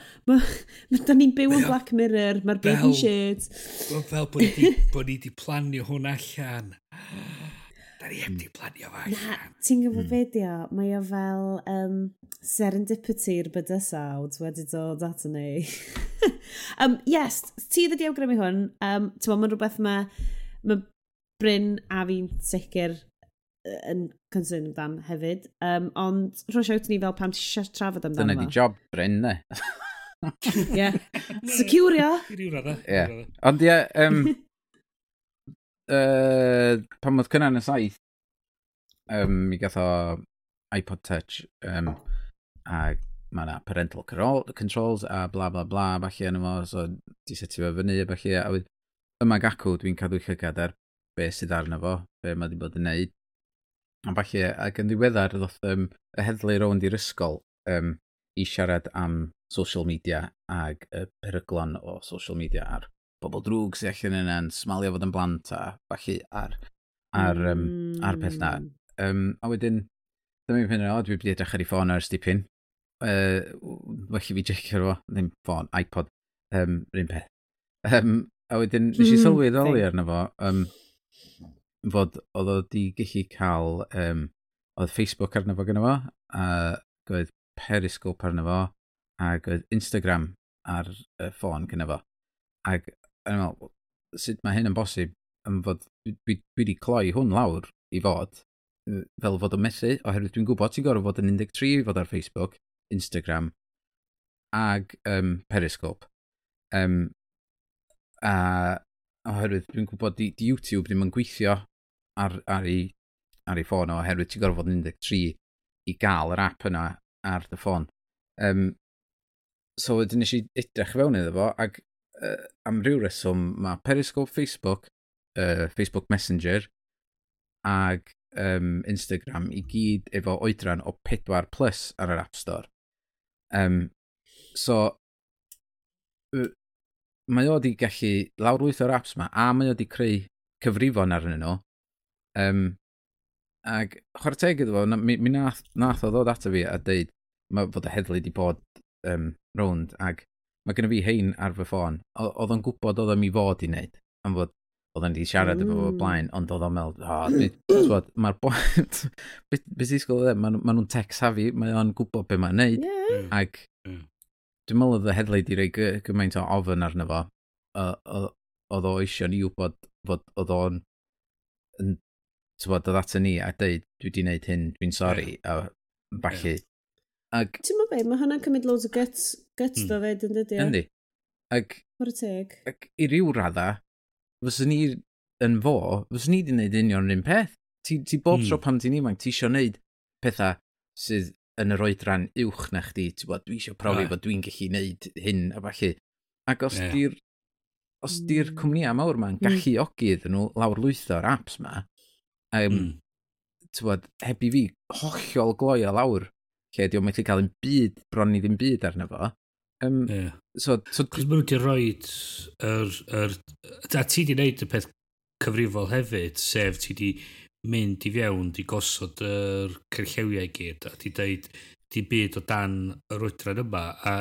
Da ni'n byw yn Black Mirror, mae'r baby shades. Fel bod ni wedi planio hwn allan ar i heb hmm. di planio fa. Na, ti'n gwybod mm. beidio, mae o fel um, serendipity i'r bydysawd wedi dod at ni. <laughs> um, yes, ti ddod i awgrymu hwn, um, ti'n mae'n rhywbeth mae, ma Bryn a fi'n sicr yn concern amdan hefyd. Um, ond rwy'n siawt ni fel pam ti eisiau trafod amdano. Dyna di job Bryn, ne? Ie. <laughs> Securio. Ie. Ond ie, um, <laughs> uh, pan oedd cynnan y saith, um, mi gath o iPod Touch, um, a mae yna parental controls a bla bla bla, falle yn fo, so di setio fo fyny, falle, a wyd, yma gacw dwi'n cadw llygad ar be sydd arno fo, be mae wedi bod yn neud. A falle, ac yn ddiweddar, ddoth um, y heddlu rownd i'r ysgol um, i siarad am social media ag y peryglon o social media ar bobl drwg sy'n allan yna'n smalio fod yn blant a falle ar, ar, um, ar peth na. Um, hmm. a wedyn, dyma fi'n penderfynu, o, dwi wedi edrych ar ei ffôn ers dipyn. Uh, felly fi jecio fo, ddim ffôn, iPod, um, rhywun peth. Um, a wedyn, nes i hmm, sylweddoli arno fo, um, fod oedd o di gallu cael, um, oedd Facebook arno fo gyda fo, a oedd Periscope arno fo, ac oedd Instagram ar y ffôn gyda fo. Ac yn meddwl, sut mae hyn yn bosib, yn fod, dwi wedi cloi hwn lawr i fod, fel fod yn methu, oherwydd dwi'n gwybod ti'n gorfod fod yn 13 i fod ar Facebook, Instagram, ag um, Periscope. Um, a oherwydd dwi'n gwybod di, di YouTube ddim yn gweithio ar, ar, ei, ar ei ffôn o, oherwydd ti'n gorfod fod yn 13 i gael yr app yna ar dy ffôn. Um, so wedyn nes i edrych fewn iddo fo, ac uh, am ryw reswm, mae Periscope Facebook, uh, Facebook Messenger ag um, Instagram i gyd efo oedran o 4 plus ar yr App Store. Um, so, uh, mae o wedi gallu lawrwyth o'r apps yma a mae o wedi creu cyfrifon arnyn nhw. Um, Ac chwarae teg iddo fo, mi, mi nath, nath o ddod ato fi a dweud ma, fod y heddlu wedi bod um, rownd ac Mae gen i fi hein ar fy ffôn. Oedd o'n gwybod oedd o'n mi fod i wneud. Am fod oedd o'n di siarad efo fo mm. blaen, ond oedd o'n meld, o, mae'r bwynt, beth i'n sgol maen nhw'n tech savvy, mae o'n gwybod beth mae'n neud, yeah. Mm. ac mm. dwi'n meddwl oedd y headlay di rei gymaint o ofyn arno fo, oedd o eisiau ni wybod fod oedd o'n yn, tywod, oedd ato ni a dweud, dwi wedi gwneud hyn, dwi'n sori, a falle, Ag... Ti'n mynd be, mae hwnna'n cymryd loads o guts, guts hmm. fed yn dydi? Yndi. Ag... O'r teg. Ag i ryw radda, fyswn ni yn fo, fyswn ni wedi gwneud union yr un peth. Ti, ti bob mm. tro pam ti'n ifanc, ti eisiau gwneud pethau sydd yn yr oedran uwch na chdi, ti bod, dwi eisiau profi yeah. bod dwi'n gallu gwneud hyn a falle. Ac os yeah. di'r os di'r hmm. cwmnïau mawr ma'n hmm. gallu mm. ogi iddyn nhw lawr lwytho o'r apps ma, um, mm. bod, heb i fi hollol gloi o lawr lle di o'n methu cael un byd, bron i ddim byd arno fo. Um, yeah. so, so... Cos maen nhw wedi rhoi yr... Er, er, a ti wedi gwneud y peth cyfrifol hefyd, sef ti wedi mynd i fewn, di gosod yr cyrllewiau gyd, a ti dweud di byd o dan yr oedran yma, a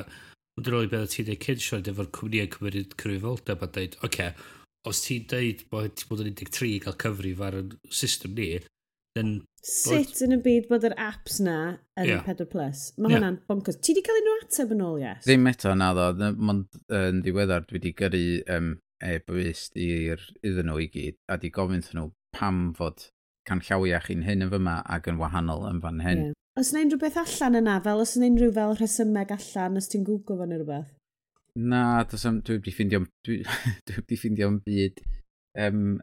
mae'n rhoi beth ti'n dweud cyn sioed efo'r cwmnïau cymryd cyfrifoldeb a dweud, oce, okay, os ti'n dweud bod ti bod yn 13 i cael cyfrif ar y system ni, Then, Sut bod... yn y byd bod yr apps na yn yeah. 4 Plus? Mae yeah. hwnna'n bonkers. Ti wedi cael unrhyw ateb yn ôl, yes? Ddim eto na ddo. Mond yn ddiweddar dwi wedi gyrru um, e-byst i'r iddyn nhw i gyd a di gofyn nhw pam fod canllawiau i'n hyn yn fyma ac yn wahanol yn fan hyn. Yeah. Os yna unrhyw beth allan yna, fel os yna unrhyw fel rhesymeg allan, os ti'n gwgw fan neu rhywbeth? Na, dwi wedi ffindio'n dwi, <laughs> dwi ffindio'n byd um,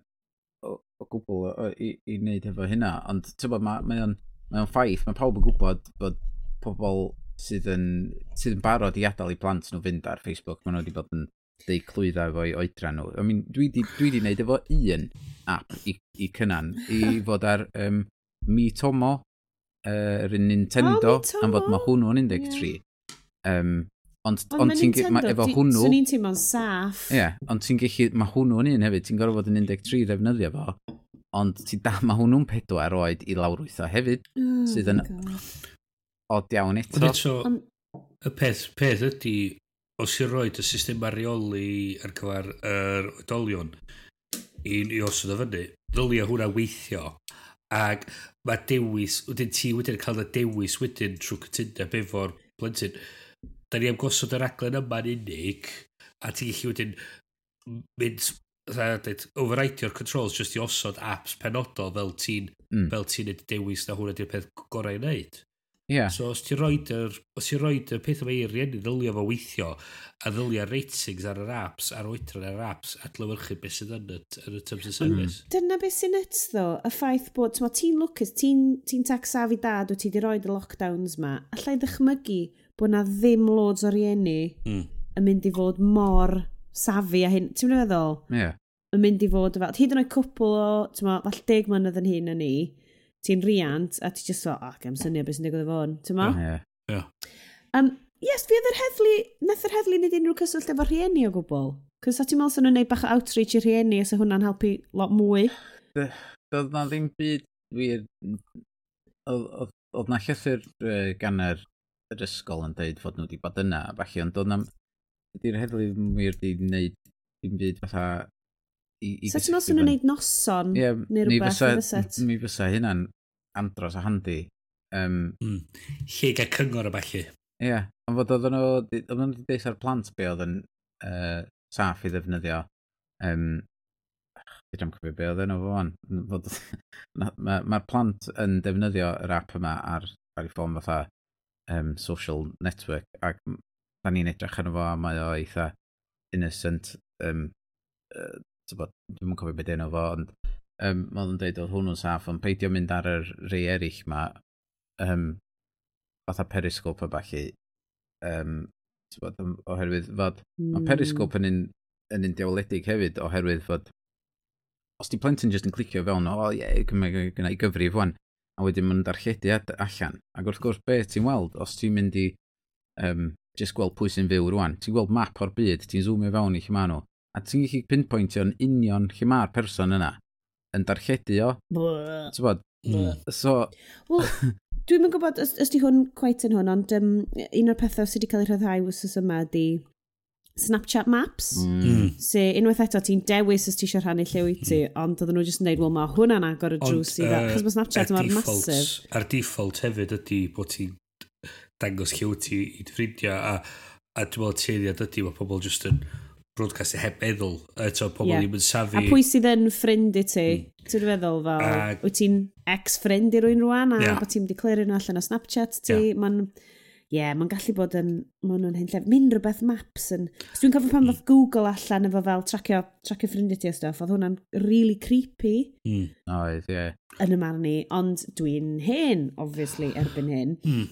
o, o gwbl o, i, i wneud efo hynna, ond ti'n bod, mae ma o'n ma ffaith, mae pawb yn gwybod bod pobl sydd yn, sydd yn barod i adael i plant nhw fynd ar Facebook, maen nhw wedi bod yn deu clwydda efo'i oedran nhw. I mean, dwi wedi dwi di wneud efo un app i, i cynnan, i fod ar um, Mi Tomo, yr uh, Nintendo, oh, Mi am fod mae hwnnw yn 13. Yeah. Um, Ond, ond, ond ti'n ma, efo hwnnw... Swn i'n teimlo'n saff. Ie, yeah, ond ti'n gallu... Mae hwnnw'n un hefyd, ti'n gorfod fod yn 13 ddefnyddio fo. Ond ti da, mae hwnnw'n pedwar oed i lawrwytho hefyd. Oh, sydd yn... Od iawn eto. Ond eto, on... y peth, peth ydy, os i'n rhoi y system arioli ar gyfer yr oedolion i, i osod o fyny, ddylia hwnna weithio. Ac mae dewis, wedyn ti wedyn cael y dewis wedyn trwy cytundeb efo'r blentyn da ni am gosod yr aglen yma'n unig, a ti'n gallu wedyn mynd, dweud, overridio'r controls just i osod apps penodol fel ti'n mm. fel ti'n dewis na hwnna di'r peth gorau i wneud. Yeah. So os ti'n roed yr, os ti'n roed y peth yma i'r rieni, ddylio fo weithio, a ddylio ratings ar yr apps, ar oedran ar yr apps, adlywyrchu beth sydd yn y, yn y terms of hmm. service. Mm. Dyna beth sy'n nuts ddo, y ffaith bod, ti'n lwcus, ti'n ti taxafu dad o ti wedi roed y lockdowns ma, allai ddychmygu bod na ddim loads o rieni mm. yn mynd i fod mor safi a hyn. Ti'n mynd feddwl? Ie. Yeah. Yn mynd i fod fel, hyd yn oed cwpl o, ti'n meddwl, fall deg mynydd yn hyn yn ni, ti'n riant, a ti'n just fel, ac am syniad beth sy'n digwydd fo'n, ti'n meddwl? Ie. Yeah. Um, yes, fi oedd yr heddlu, nath yr heddlu nid unrhyw cyswllt efo rhieni o gwbl. Cos a ti'n meddwl sy'n nhw'n neud bach o outreach i rhieni, os so hwnna'n helpu lot mwy. Doedd na ddim byd wir oedd na llythyr uh, gan yr yr ysgol yn dweud fod nhw wedi bod yna, falle, ond doedd na'm... Ydy'r heddlu wir wedi wneud dim byd fatha... I, i Sut nos nhw'n gwneud noson yeah, neu rhywbeth? Mi fysa, mi fysa hynna'n andros a handi. Um, mm. Lle gael cyngor a falle. Ie, yeah. ond fod oedden nhw, oedden nhw wedi deis ar plant be oedd yn uh, saff i ddefnyddio. Um, Dwi'n ddim cofio be oedd enw fo fan. Mae'r <laughs> ma plant yn defnyddio yr app yma ar, ar ei ffôn fatha um, social network, ac da ni'n edrych arno fo a mae o eitha innocent, um, uh, dwi'n cofio beth enw fo, ond um, mae o'n dweud oedd hwnnw'n saff, ond peidio mynd ar yr rei eraill ma, um, fatha periscope a falle, um, bod, oherwydd fod, mm. mae periscope yn un, yn un diawledig hefyd, oherwydd fod, os di plentyn jyst yn clicio fewn, o oh, ie, yeah, gyda i gyfrif wan, a wedyn maen nhw'n darlledu allan. Ac wrth gwrs, beth ti'n weld, os ti'n mynd i um, just gweld pwy sy'n fyw rwan, ti'n gweld map o'r byd, ti'n zoomio fewn i lle maen nhw, a ti'n gallu pinpointio yn union lle mae'r person yna yn darlledu o. Ti'n bod? So... Wel, <laughs> dwi'n mynd gwybod, os, os di hwn quite yn hwn, ond um, un o'r pethau sydd wedi cael ei rhyddhau wrth ys yma ydi Snapchat Maps, mm. mm. se unwaith eto ti'n dewis os ti eisiau rhannu lle wyt ti, mm. ond oedden nhw jyst yn dweud, wel mae hwnna'n agor y drws i dda, chos mae Snapchat yma'r masif. A'r default hefyd ydy bod ti'n dangos lle wyt ti i dy ffrindiau, a, a dwi'n meddwl teiriad ydy, mae pobl jyst yn broadcast e heb meddwl, eto pobl yeah. ddim yn safi. A pwy sydd yn ffrind i ti, mm. ti'n feddwl fel, a... wyt ti'n ex-ffrind i rwy'n rwan, a yeah. bod ti'n declario allan o Snapchat ti, yeah. mae'n ie, yeah, mae'n gallu bod yn, maen nhw'n hyn llef, mynd rhywbeth maps yn... Os dwi'n cofio pan mm. ddoth Google allan efo fel tracio, tracio ffrindiau ti o stuff, oedd hwnna'n really creepy. Mm, oedd, ie. Yeah. Yn y marn i, ond dwi'n hyn, obviously, erbyn hyn. Mm.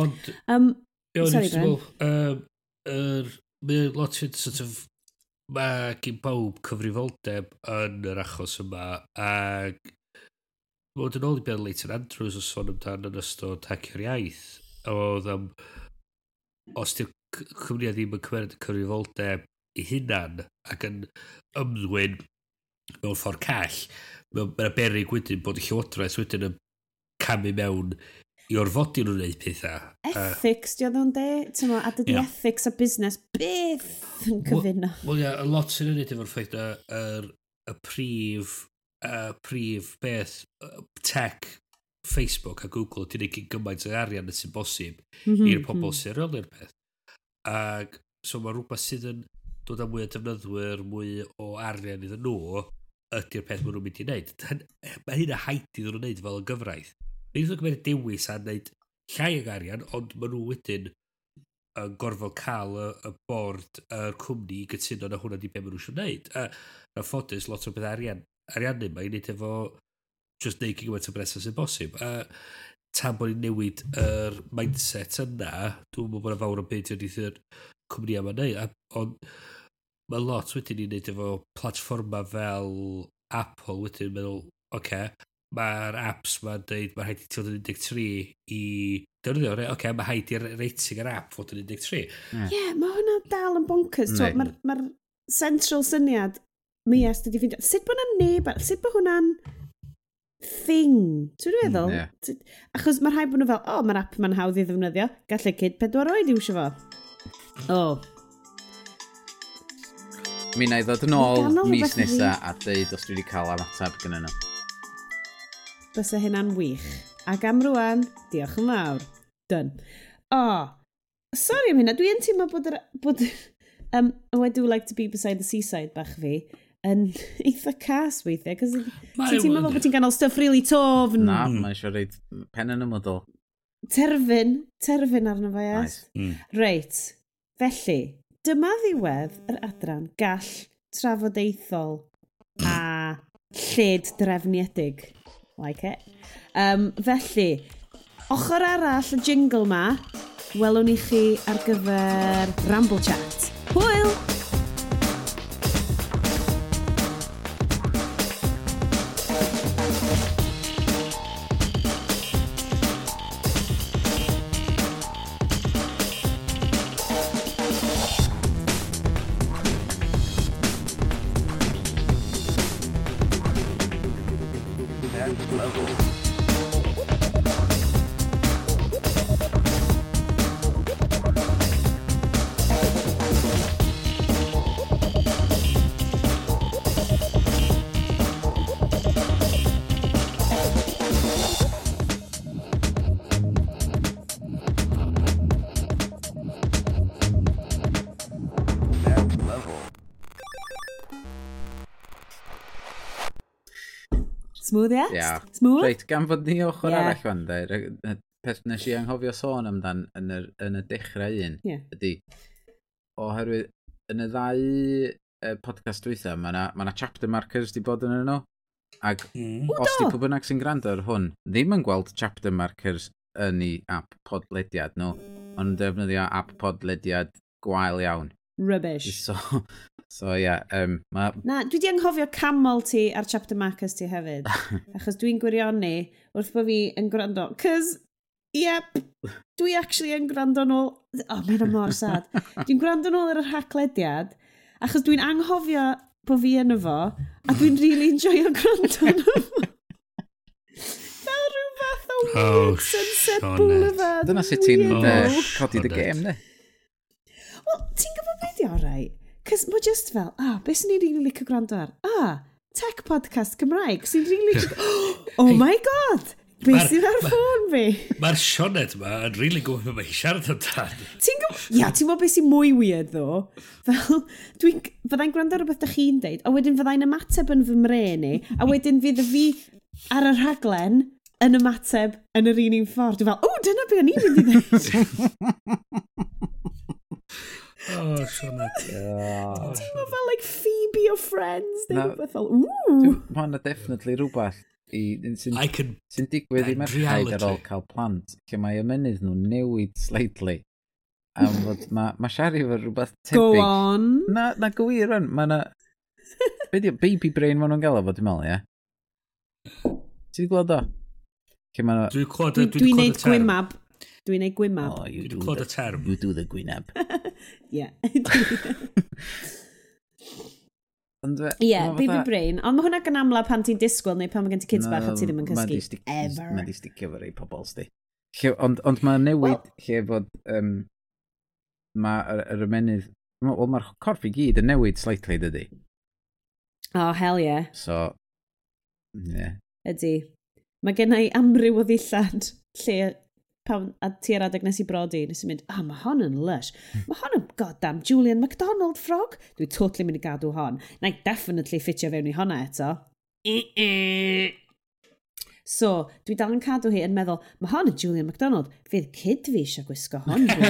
Ond... Um, Ie, sorry, Gren. Um, er, mae lot o sort of mae gen bawb cyfrifoldeb yn yr achos yma ac Mae yn ôl i Ben Leighton Andrews yn sôn amdan yn ystod hacio'r iaith oedd am... Os di'r cwmni ddim yn cymeryd cyfrifoldeb i hunan ac yn ymddwyn mewn ffordd call, mae'n berig wedyn bod y llywodraeth wedyn yn camu mewn i orfodi nhw'n gwneud pethau. Ethics, di oedd o'n de? Tyma, a dydy yeah. ethics a busnes byth yn cyfuno. Wel, ia, y lot sy'n unig efo'r ffaith y, y prif, y prif beth, tech Facebook a Google ydy'n ei gymaint o arian sy'n bosib mm -hmm, i'r mhm. pobl mm -hmm. sy'n reoli'r peth. Ac so mae rhywbeth sydd yn dod â mwy o defnyddwyr, mwy o arian iddyn nhw, ydy'r peth maen nhw'n mynd i wneud. Eh, mae hyn a haid iddyn nhw'n wneud fel y gyfraith. Mae nhw'n gwneud dewis a wneud llai ag arian, ond maen nhw wedyn yn gorfod cael y, y bord, yr cwmni i gytuno na hwnna di be maen nhw eisiau wneud. A, na ffodus, lot o beth arian, ariannu mae'n ei wneud efo just neud gymaint o bres sy'n bosib. A tan bod ni'n newid yr mindset yna, dwi'n meddwl bod yna fawr o beth yn eithyr cwmni am yna. Ond mae lot wedyn ni'n neud efo platforma fel Apple wedyn yn meddwl, oce, okay, mae'r apps ma'n dweud mae'n rhaid i ti fod yn 13 i defnyddio. Oce, okay, mae rhaid i'r rating yr app fod yn 13. Ie, yeah. yeah, mae hwnna dal yn bonkers. Mae'r ma, central syniad mi est ydi ffeindio. Sut bod hwnna'n neb, sut bod hwnna'n thing. Ti'n meddwl? Mm, yeah. Achos mae rhaid bod nhw fel, o, oh, mae'r app ma'n hawdd i ddefnyddio. Gallai cyd e pedwar oed i wsio fo. O. Oh. Mi na i ddod yn ôl mis nesa a dweud os dwi wedi cael ymateb gyda nhw. Bysa hynna'n wych. Ac am rwan, diolch yn fawr. Dyn. O, oh, sori am hynna, dwi'n teimlo bod, yr, bod <laughs> um, oh, I do like to be beside the seaside bach fi yn <laughs> eitha cas weithiau, cos ti'n teimlo bod ti'n ganol stuff really tofn. Na, mm. mae eisiau reid pen yn y model. Terfyn, terfyn arno fe, yes. Nice. Mm. Reit, felly, dyma ddiwedd yr adran gall trafodaethol a lled drefniedig. Like it. Um, felly, ochr arall y jingle ma, welwn i chi ar gyfer Ramble Chat. Hwyl! Yeah. Smooth. Reit, gan fod ni ochr yeah. arall fan de, peth nes i anghofio sôn amdan yn, y, yn y dechrau un, yeah. ydy, oherwydd yn y ddau uh, podcast dwytha, mae yna ma chapter markers di bod yn yno. Ac mm. os di pwy bynnag sy'n gwrando ar hwn, ddim yn gweld chapter markers yn ei app podlediad nhw, ond yn defnyddio app podlediad gwael iawn. Rubbish. <laughs> So, so yeah, um, ma... Na, dwi di anghofio camol ti ar chapter markers ti hefyd. <laughs> achos dwi'n gwirionu wrth bod fi yn gwrando. Cys, yep, dwi actually yn gwrando nôl... O, Oh, mae'n mor sad. Dwi'n gwrando nôl ar y rhaglediad. achos dwi'n anghofio bod fi yn efo, a dwi'n really enjoyo gwrando yn efo. Fel rhywbeth o oh, weird oh, Sunset Boulevard. Dyna sut ti'n codi dy gêm, ne? Wel, ti'n di orau. Cys mae just fel, ah, beth sy'n ni'n rili licio gwrando ar? Ah, tech podcast Cymraeg, sy'n rili... <gasps> oh my god! Be sydd ar ffôn fi? Mae'r sionet yma yn rili really gwybod beth mae'n hi siarad amdan. Ti'n gwybod? Ia, ti'n gwybod beth sy'n mwy weird ddo? Fel, dwi'n... Fyddai'n gwrando ar rhywbeth da chi'n deud, a wedyn fyddai'n ymateb yn fy mren i, a wedyn fydd y fi ar y rhaglen yn ymateb yn yr un un ffordd. Dwi'n fel, o, dyna beth o'n i'n mynd i ddweud. <laughs> Oh, Sionet. Oh. Teimlo fel, like, Phoebe o Friends, neu rhywbeth fel, ww. Ma' na definitely rhywbeth i, sy'n sy digwydd i merchaid ar ôl cael plant, lle mae ymenydd nhw'n newid slightly. Am <laughs> fod mae ma Shari fod rhywbeth tebyg. Go on. Na, na gwir yn, mae na... Be di, baby brain maen nhw'n gael o fod dwi'n meddwl, ie? Ti wedi gweld o? Dwi'n clywed... Dwi'n gwneud gwymab. Dwi'n neud gwymab. Oh, you, do Clod the, term. you do the gwynab. <laughs> yeah. <laughs> Ond Ie, ma baby fatha... brain. Ond mae hwnna gan amla pan ti'n disgwyl neu pan mae gen ti kids no, bach a ti ddim yn cysgu. Mae di sticio fo rei pobol sti. Ond, ond mae newid well, lle fod um, mae yr, yr ymenydd... Wel, mae'r corff i gyd yn newid slightly, dydy. Oh, hell yeah. So. Yeah. Ydy. Mae gen i amryw o ddillad lle pan a ti'r adeg nes i brodi, nes i'n mynd, ah, mae hon yn lush. Mae hon yn goddam Julian MacDonald frog. Dwi totally mynd i gadw hon. Na i definitely ffitio fewn i honna eto. So, dwi dal yn cadw hi yn meddwl, mae hon yn Julian MacDonald, fydd cyd fi eisiau gwisgo hon. Dwi'n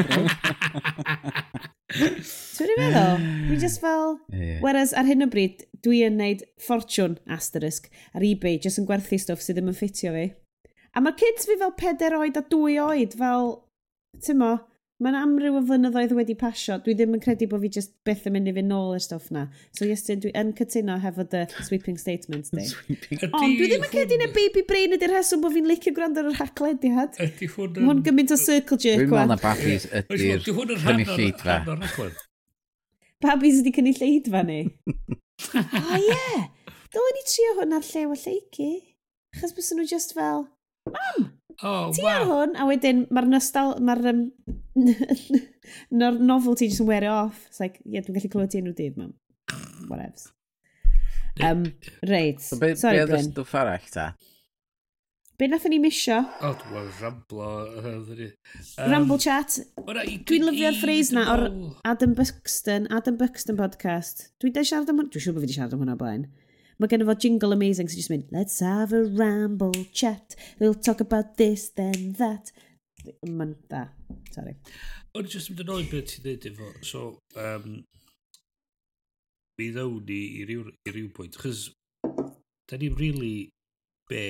rhaid feddwl? <laughs> Dwi just fel... Yeah. Whereas ar hyn o bryd, dwi yn neud ffortiwn asterisk ar eBay, just yn gwerthu stwff sydd ddim yn ffitio fi. A mae kids fi fel 4 oed a 2 oed fel, ti'n mo, mae'n amryw o flynyddoedd wedi pasio. Dwi ddim yn credu bod fi just byth yn mynd i fynd nôl i'r stwff na. So Iestyn, dwi yn cytuno hefo dy sweeping statement di. <laughs> Ond dwi ddim yn credu na baby brain ydy'r rheswm bod fi'n licio gwrando ar yr haclediad. Ydy hwn yn... Hwn gymaint o circle jerk. Dwi'n meddwl na babis ydy'r cynulleidfa. Babis ydy cynulleidfa ni. <laughs> O ie! Dylen ni trio hwn ar llew o lleici. Achos bys nhw just fel, mam, oh, ti wow. ar hwn? A wedyn, mae'r nostal, mae'r um, <laughs> nor novel ti jyst yn wear off. It's like, ie, yeah, dwi'n gallu clywed ti enw dydd, mam. Whatevs. Um, reit, so, be, sorry, be Bryn. Be stwff arall ta? Be nathon ni misio? O, oh, dwi'n ramblo. Um, Ramble chat. Dwi'n lyfio'r ffreis na o'r Adam Buxton, Adam Buxton podcast. Dwi'n siarad am hwnna, dwi'n siŵr bod fi wedi siarad am hwnna blaen. Mae gen fo jingle amazing sy'n so just mynd, let's have a ramble chat, we'll talk about this, then that. Mae'n da, sorry. Ond just mynd yn oed beth ti'n dweud efo, so, um, mi ddawn ni i ryw, i ryw bwynt, chys, da ni'n really be,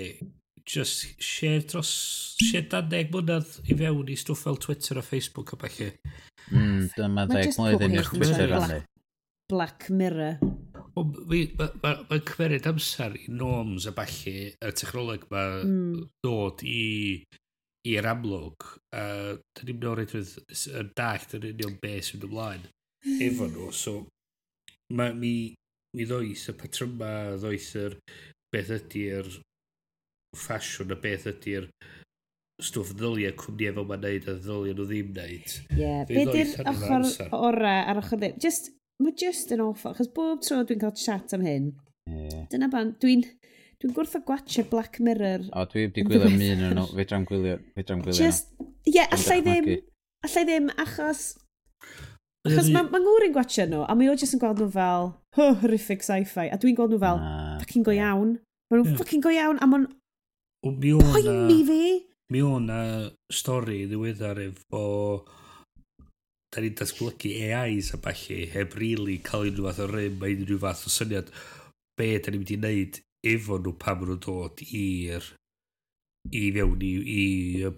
just share dros, share daneg mwynedd i fewn i stwff fel Twitter a Facebook a falle. Mm, dyma ddeg mlynedd i Twitter anni. Black Mirror. Mae'n cymerid amser i norms a falle y technoleg ma mm. dod i i'r amlwg. Uh, Dyn ni'n mynd o'r edrych yn dallt yn union beth sy'n ymlaen efo nhw. So, mae mi, mi ddoeth y patryma, ddoeth yr beth ydy'r ffasiwn a beth ydy'r stwff ddyliau cwmni efo mae'n neud a ddyliau nhw ddim neud. Ie, yeah. be di'r ochr ora ar ochr ddim? Just mae just yn awful, achos bob tro dwi'n cael chat am hyn, yeah. dyna ban, dwi'n dwi'n gwrth o gwachio Black Mirror. O, dwi wedi gwylio am yn o'n nhw, fe dram gwylio, fe dram gwylio Just, ie, yeah, allai ddim, allai ddim, achos, achos mae ma ngŵr yn gwachio nhw, a mae o jyst yn gweld nhw fel, huh, horrific sci-fi, a dwi'n gweld nhw fel, fucking go iawn. Mae nhw'n fucking go iawn, a mae'n poeni fi. Mi o'n na stori ddiweddar efo da ni'n datblygu AIs a balli, heb rili really cael unrhyw fath o rym a unrhyw fath o syniad be da ni'n mynd i wneud efo nhw pam nhw'n dod i'r i fewn i, i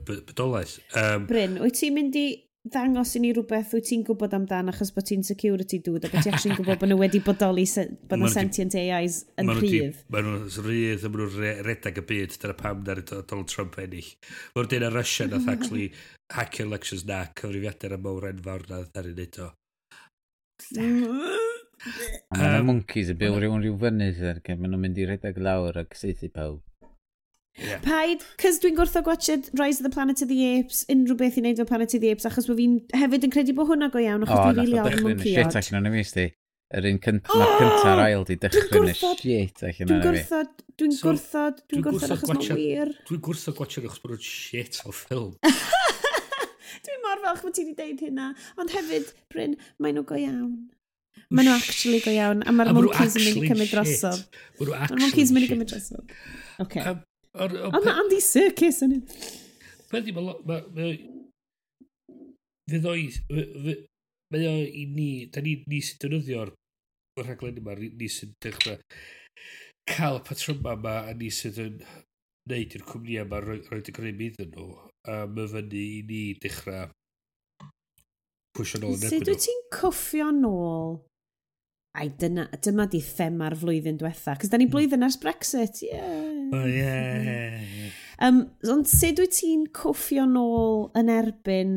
bydolaeth. Um, Bryn, wyt ti'n mynd i ddangos i ni rhywbeth wyt ti'n gwybod amdan achos bod ti'n security dude a bod ti actually'n gwybod bod nhw wedi bodoli se, bod nhw sentient AIs yn rhydd. Mae nhw'n rhydd a mae nhw'n redag y byd dyna pam na'r Donald Trump ennill. Mae'r dyn a Russia nath actually hackio elections na cyfrifiadur am mawr enfawr na ddari wneud o. Mae um, monkeys y byw rhywun rhyw fynydd ar gen maen nhw'n mynd i redag lawr ac seithi pawb. Yeah. Paid, cys dwi'n gwrtho gwachod Rise of the Planet of the Apes, unrhyw beth i wneud o Planet of the Apes, achos bod fi'n hefyd yn credu bod hwnna go iawn, achos oh, dwi'n rili awr yn mwnciod. O, nath o dechrau'n shit allan o'n ymwys di. Yr un cynt, oh! cynta'r ail di dechrau'n shit allan o'n ymwys. Dwi'n gwrthod, dwi'n gwrthod, achos mae'n wir. Dwi'n gwrtho gwachod achos bod o'n shit o ffilm. <laughs> Dwi'n mor falch bod ti wedi deud hynna, ond hefyd, Bryn, maen nhw go iawn. Maen nhw actually go iawn, a mae'r monkeys yn mynd i cymryd drosodd. Mae'r monkeys yn mynd i cymryd drosodd. Okay. Um, Ond ar, mae Andy Serkis yn un. Peth i, mae... Fydd ddoeth... Mae o i ni... Da ni, ni sy'n dynyddio'r rhaglen yma. Ni sy'n dechrau cael y patryma yma a ni sydd yn neud i'r cwmni yma roi, roi y grym iddyn nhw a mae fyny i ni dechrau pwysio nôl yn erbyn nhw. Sut wyt ti'n cwffio nôl Ai, dyna, dyma di thema'r flwyddyn diwetha. Cos da ni hmm. blwyddyn ers Brexit, ie. Yeah. Oh, yeah. Um, ond sut wyt ti'n cwffio nôl yn erbyn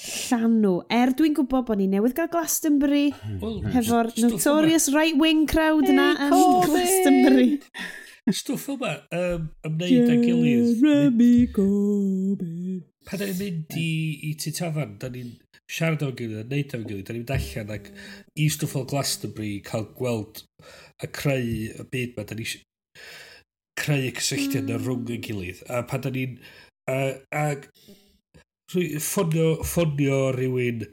llanw? Er dwi'n gwybod bod ni newydd gael Glastonbury, well, hmm. hefo'r notorious right-wing crowd yna hey, yn Glastonbury. Stwff yma, um, ymwneud â gilydd. Jeremy Corbyn. Pan ni'n mynd i, i tu tafan, da ni'n siarad o'r gilydd, neud o'r gilydd, da ni'n dallan ac i stwff o Glastonbury cael gweld a creu y byd ma, da ni creu y cysylltiad mm. rhwng y gilydd. A pan da ni'n... A, a ffonio, ffonio rhywun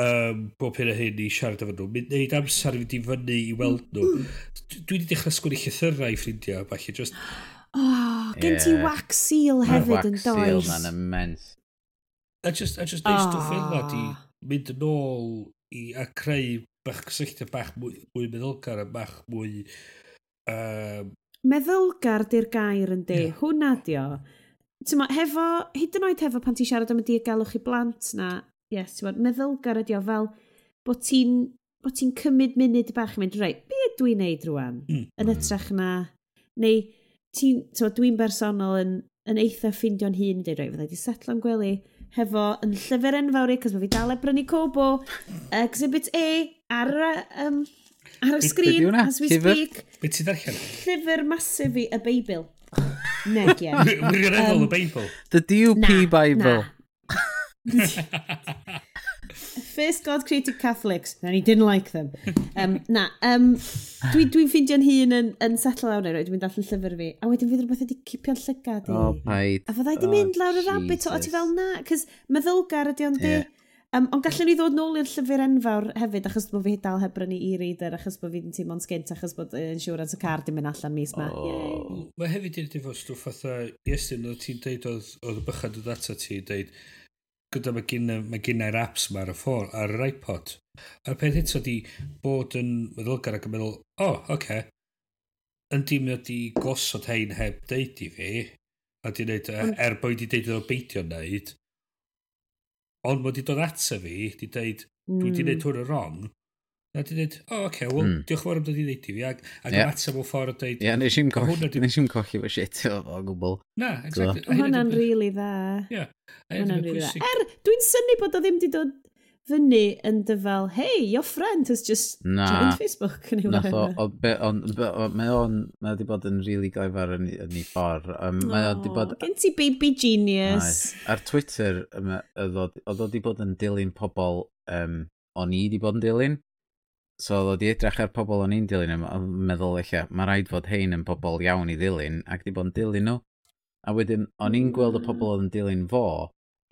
um, bob hyn a hyn i siarad efo nhw. Mynd neud amser i fynd i fyny i weld nhw. Hmm. Dwi wedi dechrau sgwini llythyrau i ffrindiau, falle, just... <gasps> Oh, gen ti yeah. wax seal hefyd yn does. Wax seal, man, immense. A just, a just neud stwff fel yna di mynd yn ôl i, a creu bach cysylltiad bach mwy, mwy meddylgar a bach mwy... Um... Meddylgar di'r gair yn di. Yeah. Hwna di o. Ti'n Tyma, hefo, hyd yn oed hefo pan ti'n siarad am y diogelwch i blant na, yes, ti'n tyma, meddylgar ydi o fel bod ti'n bod ti'n cymryd munud bach i mynd, rei, be ydw i'n neud rwan? Mm. Yn ytrach na, neu ti'n, ti'n, dwi'n bersonol yn, yn eitha ffindio'n hun, dweud, rei, fydda i di setlo'n gwely, hefo yn llyfr enfawr i, cos mae fi dal e brynu cobo, <laughs> exhibit A, ar, um, ar y sgrin, as we llyfr. speak. Be ti ddarllen? Llyfr masif i, y Beibl. Neg, ie. <laughs> Wirioneddol y Beibl? The DUP Bible. <laughs> First God created Catholics, and he didn't like them. Um, na, um, dwi'n dwi, ffeindio'n hun yn, yn setl lawr neu, dwi'n darllen llyfr fi, a wedyn fydd rhywbeth wedi cipio'n llygad i. Oh, paid. A fydda i di oh, mynd lawr y rabbit o, a ti fel na, cys meddylgar ydi ond yeah. Um, ond gallwn ni ddod nôl i'r llyfr enfawr hefyd, achos bod fi dal heb brynu e-reader, achos bod fi'n teimlo'n sgint, achos bod uh, insurance y car dim yn allan mis ma. Oh. Mae hefyd i'r difos stwff fatha, Iestyn, oedd ti'n deud oedd, oedd bychad oedd ata ti, deud, gyda mae gen, mae gynnau'r apps ma ar y ffôn, ar yr iPod. A'r peth eto di bod yn meddylgar ac yn meddwl, o, oh, oce, okay. yn dim mi di gosod hein heb deud i fi, a di wneud, er bod wedi deud o'n beidio wneud, ond mod i dod ataf fi, di deud, dwi wedi mm. wneud hwn yn wrong, A di dweud, o, oh, okay, well, mm. diolch yn fawr am dod i ddeud i fi, ag ac yeah. ymateb o ffordd o dweud... Ie, nes i'n colli, di... nes i'n colli fo shit o, o gwbl. Na, exactly. Mae hwnna'n rili dda. Ie. Hwnna'n rili dda. Er, dwi'n syni bod o ddim di dod fyny yn dyfel, hey, your friend has just na, joined Facebook. Nath o, o, on, be, o, mae o'n, mae wedi bod yn rili really goefar yn, yn ei ffordd. Um, mae o wedi bod... Gen ti baby genius. Ar Twitter, oedd o wedi bod yn dilyn pobl um, o'n i wedi bod yn dilyn. So oedd o di edrych ar pobl o'n i'n dilyn yma, ond meddwl eich mae rhaid fod hein yn pobl iawn i ddilyn, ac di bod yn dilyn nhw. A wedyn, o'n i'n gweld y pobl oedd yn dilyn fo,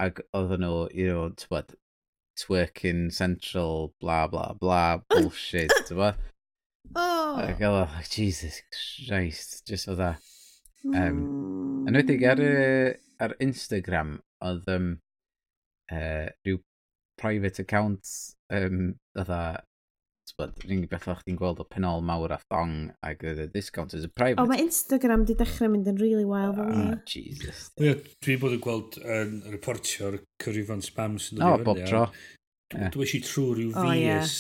ac oedd nhw, you know, twyd, twerking central, bla bla bla, bullshit, <laughs> tywed. Oh. Ac oedd o, Jesus Christ, just oedd e. a. Um, hmm. yn wedi'i ar, ar Instagram, oedd um, uh, rhyw private account um, oedd a rhywun beth o'ch chi'n gweld o penol mawr a thong ac oedd y discount is a private. O, oh, mae Instagram di dechrau mynd yn really wild ah, fel oh, Jesus. Dwi bod yn gweld yn um, reportio'r cyfrifon spam sy'n dod i fyny. O, bob tro. Dwi eisiau trwy rhyw fies.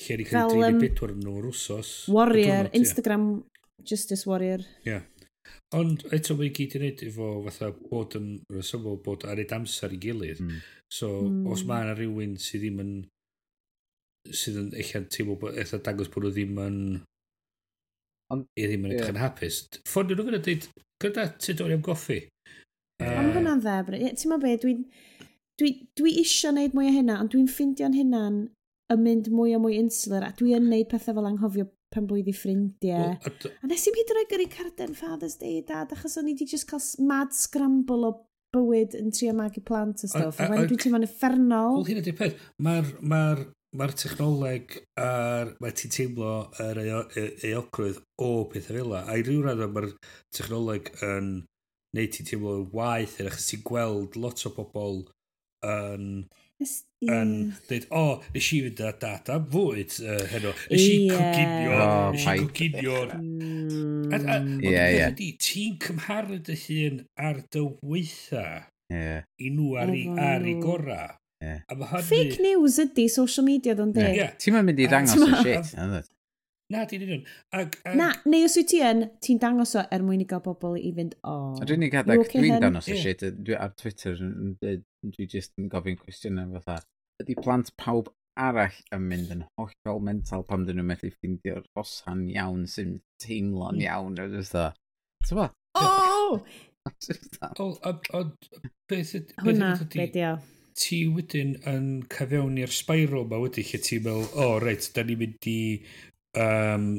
Lle ni cael 34 yn nhw'r wsos. Warrior, Instagram Justice Warrior. Ie. Ond eto mae gyd i wneud efo fatha bod yn rhesymol bod ar eid amser i gilydd. Mm. So, mm. os hmm. mae yna rhywun sydd ddim yn sydd yn eich teimlo bod eitha dangos bod nhw ddim yn Ond, i ddim yn edrych yn hapus. Ffordd nhw fyna dweud, gyda ti dod am goffi. Uh, Am hwnna'n ddebr. Ti'n meddwl beth, dwi'n dwi, dwi isio wneud mwy o hynna, ond dwi'n ffindio'n hynna'n yn mynd mwy o mwy insular, a dwi yn wneud pethau fel anghofio pan blwydd i ffrindiau. Well, a nes i'n hyd yn oed gyrru carden Father's Day, dad, achos o'n i wedi just cael mad scramble o bywyd yn trio magu plant a stwff. A, a, a, a, dwi'n teimlo'n effernol. Wel, hyn ydy'r peth. Mae'r ma mae'r technoleg a'r mae ti'n teimlo yr e, eogrwydd o pethau fel A i ryw radd mae'r technoleg yn neu ti'n teimlo yn waith er achos ti'n gweld lot o bobl yn yn dweud, o, oh, nes i fynd â data fwyd uh, heno. Nes i cwginio, nes i cwginio. Ie, ie. Ti'n cymharu dy hun ar dy weitha yeah. i nhw ar, i, ar i gorau. Yeah. Hynny... Fake news ydy social media ddo'n deg. Yeah. Ti'n ma'n mynd i ddangos y shit. Na, ti'n un. Ag, ag... Na, neu os wyt ti yn, ti'n dangos o er mwyn i gael bobl i fynd, o... Oh, dwi'n ei gadag, okay dwi'n dangos y shit dwi ar Twitter, dwi just yn gofyn cwestiynau fatha. Ydy plant pawb arall yn mynd yn hollol mental pam dyn nhw'n methu ffeindio'r osan iawn sy'n teimlo'n mm. iawn. Dwi'n dda. Ti'n ba? O! <laughs> Ond beth ydy... Hwna, beth ydy o ti wedyn yn cyfewn i'r spiral ma wedyn lle ti'n meddwl, o oh, reit, da ni'n mynd i... Um,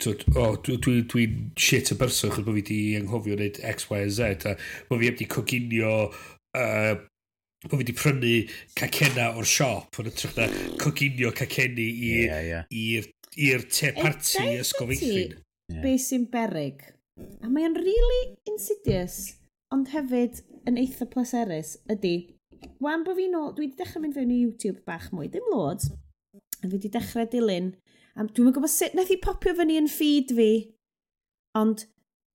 twyd, o, oh, dwi'n dwi, dwi shit y berson chyd bod fi wedi anghofio wneud X, Y, Z a bod fi wedi coginio uh, bod fi wedi prynu cacena o'r siop yn ytrach na coginio caceni i'r yeah, yeah. i'r te parti e, ysgofeithrin. Yeah. Be sy'n berig. A mae'n really insidious, ond hefyd yn eitha pleserus, ydy wan bod fi'n ôl, dwi wedi dechrau mynd fewn i YouTube bach mwy, dim loads, a fi wedi dechrau dilyn, a dwi'n gwybod sut nath i popio fyny yn feed fi, ond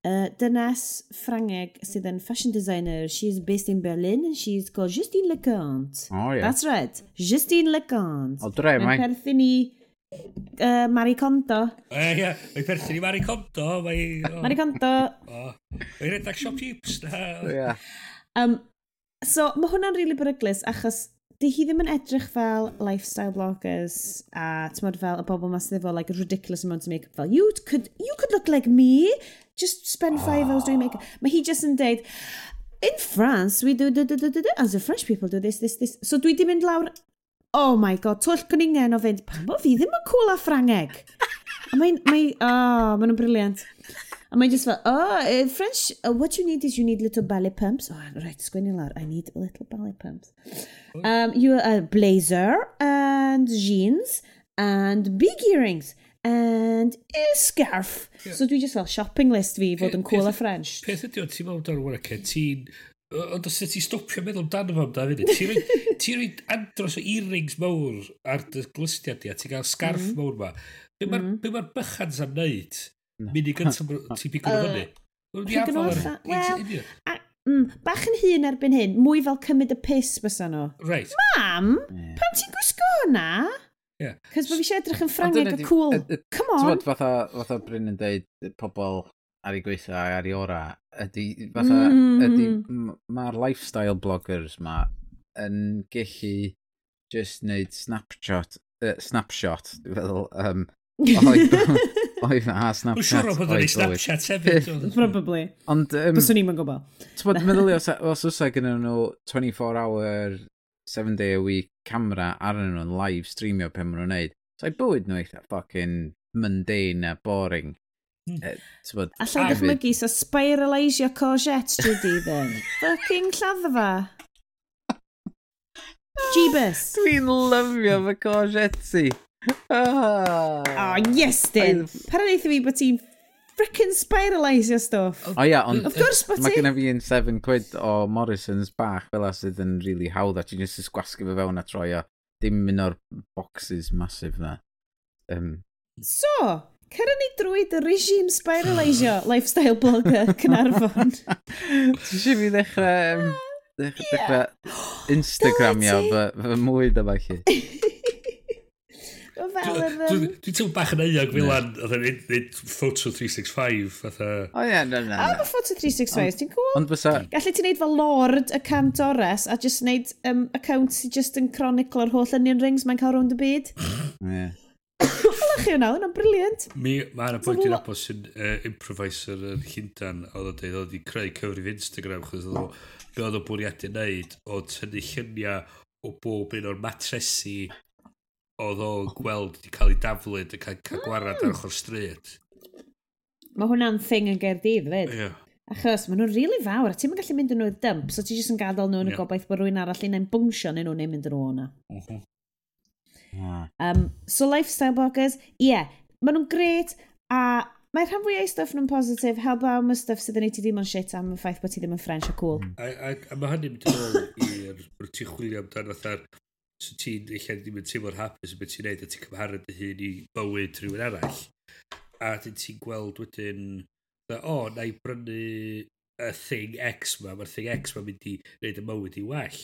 Uh, dynes Ffrangeg sydd yn fashion designer. She's based in Berlin and she's called Justine Leconte. Oh, yeah. That's right. Justine Leconte. O, dre, mae. Mae'n perthyn i uh, Mari Conto. E, ie. mae perthyn i Mari Conto. Mae... Oh. Mari Conto. oh. Mae'n redag shop chips. Ie. yeah. Um, So, mae hwnna'n rili really beryglus achos di hi ddim yn edrych fel lifestyle bloggers a tymod fel y bobl mas sydd efo like a ridiculous amount of makeup. Fel you could, you could look like me. Just spend five hours doing makeup. Mae hi just yn deud in France we do, do, do, do, do, do as the French people do this, this, this. So dwi di mynd lawr oh my god twll cwningen o fynd pam bo fi ddim yn cool a Ffrangeg? A mae'n mae, oh, maen nhw'n briliant. A mae'n just fel, oh, uh, French, uh, what you need is you need little ballet pumps. Oh, right, sgwenni lawr, I need little ballet pumps. Um, you a blazer and jeans and big earrings and a scarf. Yeah. So dwi just fel shopping list fi fod yn cool a French. Peth ydy o'n ti'n meddwl dan worker, ti'n... Ond os ti stopio meddwl dan fo amdano, fyd, ti'n rhoi <laughs> andros o earrings mawr ar dy glystiad di, a ti'n cael scarf mm -hmm. mawr ma. Be mae'r mm -hmm. ma bychans am wneud? Mynd i <laughs> gyntaf ti'n bigo uh, fyny. Wel, mm, bach yn hun erbyn hyn, mwy fel cymryd y piss bysa nhw. Right. Mam, yeah. pam ti'n gwisgo hwnna? Yeah. Cos bod fi eisiau edrych yn ffrangeg a cool. Come on. Ti'n fatha, fatha Bryn yn dweud, pobl ar ei gweithio a ar ei ora, ydy, fatha, mm. ydy, mae'r lifestyle bloggers ma yn gallu just wneud snapshot, uh, snapshot, dwi'n feddwl, um, <laughs> Oedd na Snapchat. Wy'n siŵr o bod yn ei Snapchat hefyd. <laughs> Probably. Ond... Um, Byswn ni'n gwybod. Ti'n bod, <laughs> meddwl os, os oes gen nhw 24 hour, 7 day a week camera arnyn nhw'n live streamio pe maen nhw'n neud. So i bywyd nhw eitha fucking mundane a boring. Hmm. Eh, uh, Allai dychmygu so spiralisio your drwy di then. Fucking lladdfa. Jeebus. Dwi'n lyfio fy courgette Oh, oh yes, Dyn. Para wnaeth fi bod ti'n frickin' spiralisio stuff. O ia, ond... Of course bod ti. Mae gen fi un 7 quid o Morrison's bach fel sydd yn really hawdd a ti'n just gwasgu fe fewn a troi troio. Dim un o'r boxes masif na. Um, so, cyrra ni drwy dy regime spiralisio <sighs> lifestyle blogger Cynarfon. <laughs> Ti eisiau fi ddechrau... Um, ddechrau, <gasps> yeah. ddechrau Instagramio fy mwy dyma chi. O fel yr... Dwi'n teimlo bach yn euog fel an, oedd yn neud Photo 365, fatha... O ie, na, na. A mae Photo 365, ti'n cool? Ond fysa... Gallu ti'n neud fel Lord y Cam Torres a just neud um, account sy'n just yn chroniclo'r holl onion rings mae'n cael rownd y byd. <laughs> Ie. Ola chi yna, hwnna'n briliant. Mi, mae yna bwynt i'r apos sy'n uh, improviser yn Llundan, oedd o'n dweud, oedd i creu cyfrif Instagram, chos oedd o, be oedd o bwriadu wneud, o tynnu lluniau o bob un o'r matresu oedd o gweld wedi cael ei daflid a cael, cael gwarad ar hmm. ochr stryd. Mae hwnna'n thing yn gerdydd fyd. Yeah. Achos maen nhw'n rili really fawr, a ti'n mynd gallu mynd yn nhw i'r dymp, so ti'n jyst yn gadael nhw yn yeah. y gobaith bod rhywun arall un ein bwngsio neu nhw'n ei mynd yn nhw o'na. Uh mhm. -huh. Hmm. yeah. um, so lifestyle bloggers, ie, yeah, maen nhw'n gret, a mae rhan fwyau stuff nhw'n positif, help am y stuff sydd yn ei ti ddim yn shit am y ffaith bod ti ddim yn French mm. a cool. A, a, a mae hynny'n mynd yn ôl i'r ti'n chwilio amdano fatha'r so ti'n eich ddim yn teimlo'r hapus o beth ti'n neud a ti'n cymharu dy hun i bywyd rhywun arall a dyn ti'n gweld wedyn o, oh, na i brynu y thing X ma, mae'r thing X ma mynd i wneud y mywyd i well.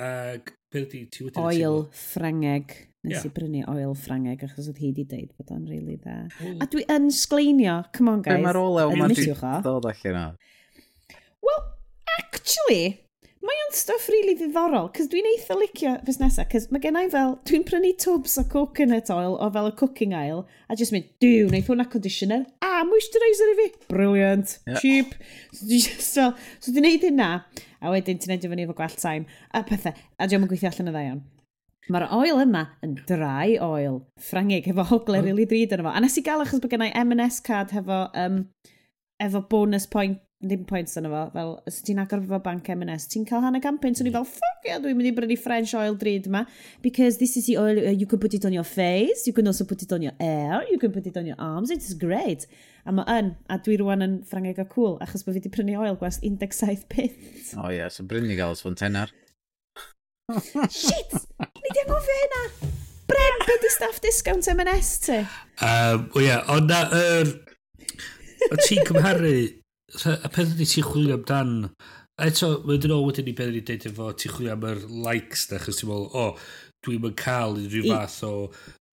Ac beth ydy ti wedi... Oil Ffrangeg. Nes yeah. i brynu oil Ffrangeg achos oedd hi wedi deud bod o'n really dda. Oh. A dwi yn sgleinio, come on guys. Mae'r olew mae'n dod allan o. Well, actually, Mae o'n stuff really ddiddorol, cos dwi'n eitha licio fes nesaf, cos mae gennau fel, dwi'n prynu tubs o coconut oil o fel y cooking aisle, a jyst mynd, diw, wneud hwnna conditioner, a moisturiser i fi, brilliant, yeah. cheap. <laughs> So dwi'n just fel, so dwi'n neud hynna, a wedyn ti'n neud fyny efo gwell time, a pethau, a diolch yn gweithio allan o ddaion. Mae'r oil yma yn dry oil, ffrangig, efo hogle oh. rili ddrud yn efo. A nes i gael achos bod gennau M&S card hefo, um, efo bonus point ddim pwynt yn efo, fel, os ti'n agor fo bank M&S, ti'n cael hanner gan so ni mm. fel, ffuck yeah, dwi'n mynd i brynu French oil dryd yma, because this is the oil, uh, you can put it on your face, you can also put it on your hair, you can put it on your arms, it's great. A mae yn, a dwi rwan yn ffrangeg o cool, achos bod fi wedi prynu oil gwas 17 pint. O oh, ie, yeah, so brynu gael os fo'n tenar. <laughs> Shit! Ni di angofio hynna! Bren, be di staff discount M&S ti? Um, o ie, ond na, er... O ti'n cymharu y peth ydy ti'n chwilio amdan... Eto, mae'n dyn nhw wedyn i beth ni'n deud efo, ti'n chwilio am yr likes na, chos ti'n meddwl, o, dwi'n mynd cael unrhyw fath o...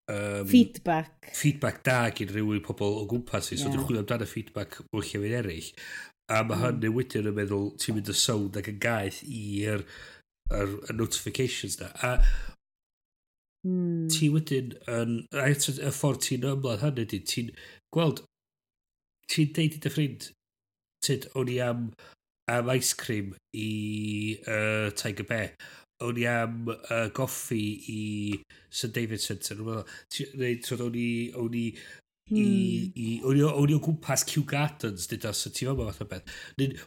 Um, feedback. Feedback da gyn rhywun pobl o gwmpas i, so yeah. dwi'n chwilio amdan y feedback o llefyn eraill. A mae mm. hynny wedyn yn meddwl, ti'n mynd y sound ac yn gaeth i'r notifications na. A Mm. Ti wedyn, yn, a y ffordd ti'n ymlaen hynny, ti'n gweld, ti'n deud i dy ffrind, tyd, o'n i am, am ice cream i uh, Tiger Bear. O'n i am uh, goffi i St David Centre. Neu, so, o'n i, o'n i Hmm. i, i, o'n i o gwmpas Kew Gardens, dyd os so ti fo fath o beth.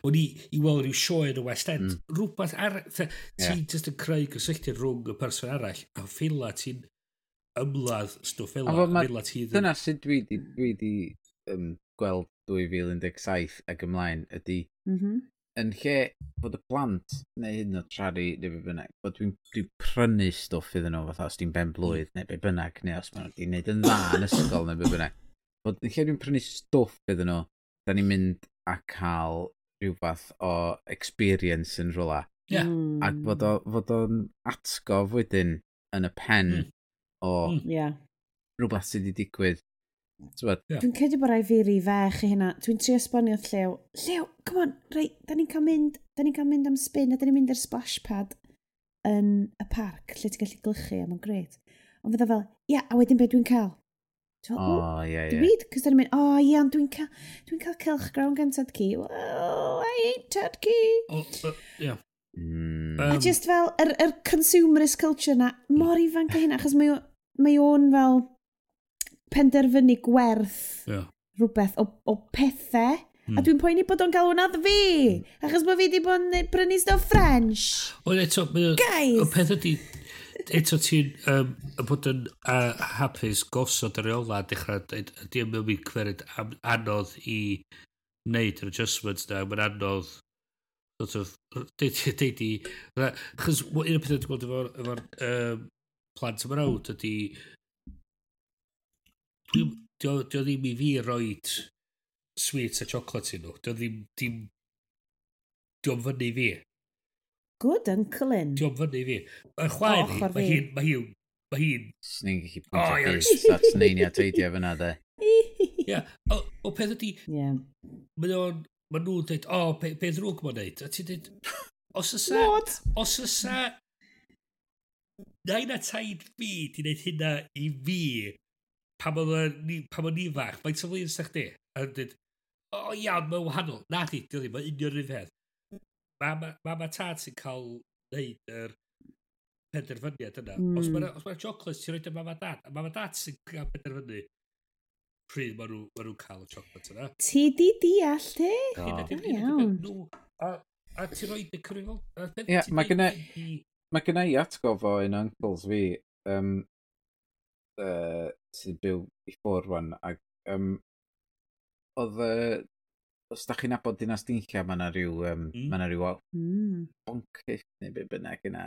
O'n i i weld rhyw sioe yn y West End, mm. rhywbeth arall, ti yeah. just yn creu gysylltu rhwng y person arall, a ffila ti'n ymladd stwff fel, a ffila ti... Dyna sut dwi di, dwi di um, gweld 2017 ac ymlaen ydy mm -hmm. yn lle bod y plant neu hyn o trari neu be bynnag, bod dwi'n dwi prynu stwff iddyn nhw fatha os ti'n ben blwydd neu be bynnag neu os maen nhw wedi gwneud yn dda yn ysgol neu be bynnag. Bod yn lle dwi'n prynu stwff iddyn nhw, da ni'n mynd a cael rhywbeth o experience yn rhywle. Yeah. Mm. Ac fod o'n fod o atgof wedyn yn y pen mm. o mm. yeah. rhywbeth sydd wedi digwydd Yeah. Dwi'n credu bod rai fi ri fech i hynna. Dwi'n trio esbonio llew. Llew, come on, rei, da ni'n cael mynd, da ni'n cael mynd am spin, a da ni'n mynd i'r splash pad yn y parc, lle ti'n gallu glychu, a mae'n gret. Ond fydda fel, ia, yeah, a wedyn beth dwi'n cael? Dwi'n meddwl, oh, yeah, yeah. Dwi'n cos dwi'n mynd, o oh, ie, ond dwi'n cael, dwi'n cael cilch grawn gan tad ci. Oh, I ain't tad ci. Oh, uh, yeah. Mm. A just fel, yr, er, er consumerist culture na, mor ifanc o hynna, achos mae o'n fel, penderfynu gwerth yeah. rhywbeth o, o pethau. Mm. A hmm. dwi'n poeni bod o'n galw nad fi, hmm. achos bod fi wedi bod yn brynu stuff French. O, eto, Guys! O peth ydi, eto ti'n um, bod yn uh, hapus gosod y reola dechrau dweud, ydy yn e mynd i cwerid am, anodd i wneud yr adjustments na, mae'n anodd sort of, deud i, chos un o'r pethau dwi'n gweld efo'r efo, um, plant ymrawd ydy Dim, dio, dio ddim i fi roed sweets a chocolate i nhw. Dio ddim, dim, dio'n fyny fi. Good Uncle Lynn. Dio'n fyny fi. Y chwaer oh, hi, mae hi'n, mae hi'n, mae hi'n... Sni'n gallu pwyntio oh, bys, that's neini a dweidio fyna de. Ia. o peth ydi... Ie. Mae o'n, mae nhw'n dweud, o, peth rwg mae'n neud. A ti'n dweud, os ysa... What? Os ysa... Na un a taid fi, di wneud hynna i fi, pam o'n ni, pam o'n ni fach, mae'n tyflu yn sech di. A dweud, o oh, iawn, mae'n wahanol. Na di, di ddim, mae'n union rhyw peth. Mae ma, ma tad sy'n cael neud yr penderfyniad yna. Mm. Os mae'n ma chocolate, ti'n rhoi dy mama dad. A mama dad sy'n cael penderfynu pryd maen nhw'n ma nhw cael y chocolate yna. Ti di deall, te? Iawn. A, a ti'n rhoi dy cyfrifoldeb. Ie, mae gennau... Mae gennau i atgofo un uncles fi, um, uh, sydd byw i ffwr rwan. Ac, um, oedd, uh, os da chi'n abod dinas dinlla, mae yna rhyw, um, mm. mae yna rhyw mm. boncyff neu be bynnag yna.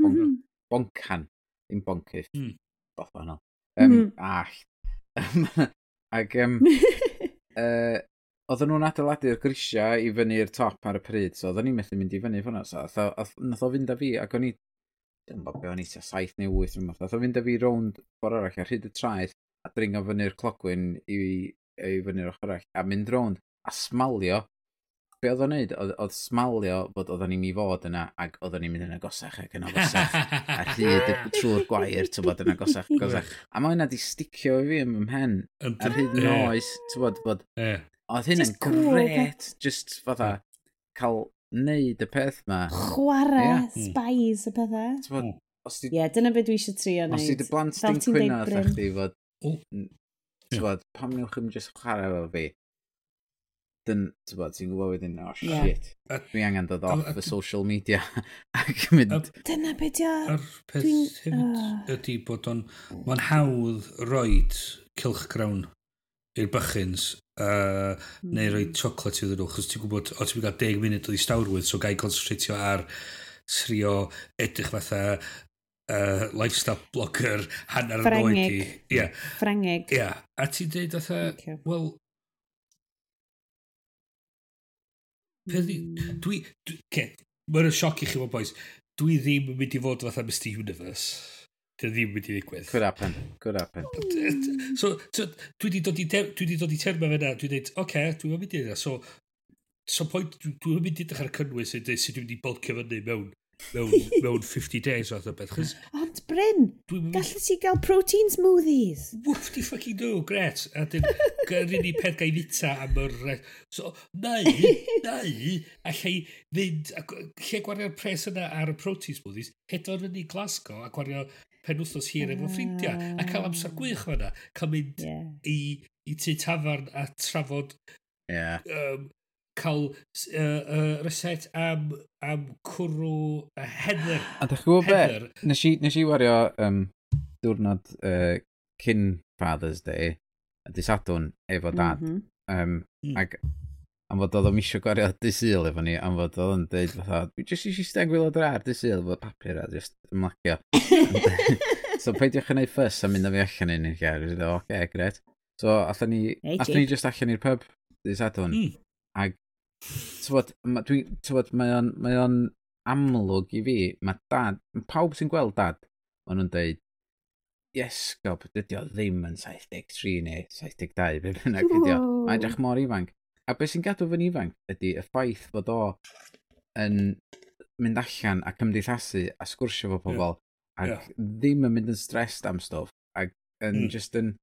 Bon, mm. boncan, dim boncyff. Mm. Both o'n Um, mm. All. Ac, um, uh, oedden nhw'n adeiladu'r grisiau i fyny'r top ar y pryd, so oedden ni'n methu mynd i fyny ffwnna. So, nath o fynd â fi, ac o'n i dwi'n bod be o'n eithaf saith neu wyth rhywbeth. Oedd o fynd â fi rownd ffordd arall ar hyd y traeth a dringo fyny'r clogwyn i, i fyny'r ochr arall a mynd rownd a smalio. Be oedd o'n neud? Oedd smalio fod oedden ni'n mi fod yna ac oedden ni'n mynd yn agosach ac yn agosach a hyd <laughs> trwy'r gwair tywod yn agosach agosach. A mae hynna di sticio i fi ym mhen ar hyd noes tywod bod... bod... Oedd hynna'n gret just fatha cael wneud y peth ma. Chwarae yeah. spies y pethau. Ie, mm. yeah, dyna beth dwi eisiau trio wneud. Os ti dy blant ti'n cwyno a chdi fod... Tywod, pam newch chi'n just chwarae efo fi? Dyn, tywod, ti'n gwybod wedyn, oh shit, yeah. dwi angen dod off y social media <laughs> ac mynd... Dyna beth ia... Yr peth hefyd ydy bod o'n... Mae'n hawdd roed cilchgrawn i'r bychins uh, neu rhoi chocolate iddyn nhw chos ti'n gwybod o ti'n gael 10 munud o i stawrwydd so gael concentratio ar trio edrych fatha uh, lifestyle blogger hanner yn oed i. Yeah. Ffrengig. Ia. Yeah. A ti'n dweud fatha, wel... Mm. Dwi... dwi okay, Mae'n sioc i chi fod boys. Dwi ddim yn mynd i fod fatha Mr Universe. Dyna ddim wedi ddigwydd. Could happen. Could happen. So, so dwi wedi dod i, dwi wedi dod i terma fe na. Dwi wedi dweud, oce, okay, dwi mynd i ddeud. So, so point, dwi wedi mynd i ddechrau cynnwys sydd dwi wedi bolcio fyny mewn mewn, mewn 50 days oedd o beth. Chos... Ond Bryn, gallu ti gael protein smoothies? Woof di fucking do, gret. A dyn gyrrin i peth gael fita am yr... So, neu, neu, allai fynd, lle gwario'r pres yna ar y protein smoothies, hedon yn i Glasgow a gwario penwthnos hir efo ah. ffrindiau a cael amser gwych fanna, cael mynd yeah. i, i tu tafarn a trafod yeah. um, cael uh, uh, reset am, am cwrw a heather. A ddech chi'n gwybod be? Nes i, nes i wario um, diwrnod uh, cyn Father's Day, a y disadwn, efo dad. Mm -hmm. um, mm. Ac am fod oedd o'n misio gwario disyl efo ni, am fod oedd o'n dweud fatha, dwi jyst eisiau steg wyl o drar disyl efo papur a jyst ymlacio. <laughs> so peidiwch yn neud ffys a mynd â fi allan i'n un gair. Oce, okay, gred. So, atho ni, atho ni jyst allan i'r pub, dwi sadwn. Mm. Ag tywod, ma, dwi, tywod, mae o'n, mae on amlwg i fi, mae dad, mae pawb sy'n gweld dad, maen nhw'n dweud, yes, gob, dydy o ddim yn 73 neu 72, be bynnag ydy o. Mae'n edrych mor ifanc. A beth sy'n gadw fy'n ifanc ydy y ffaith bod o yn mynd allan a cymdeithasu a sgwrsio fo pobl yeah. ac yeah. ddim yn mynd yn stressed am stwff ac yn mm. just yn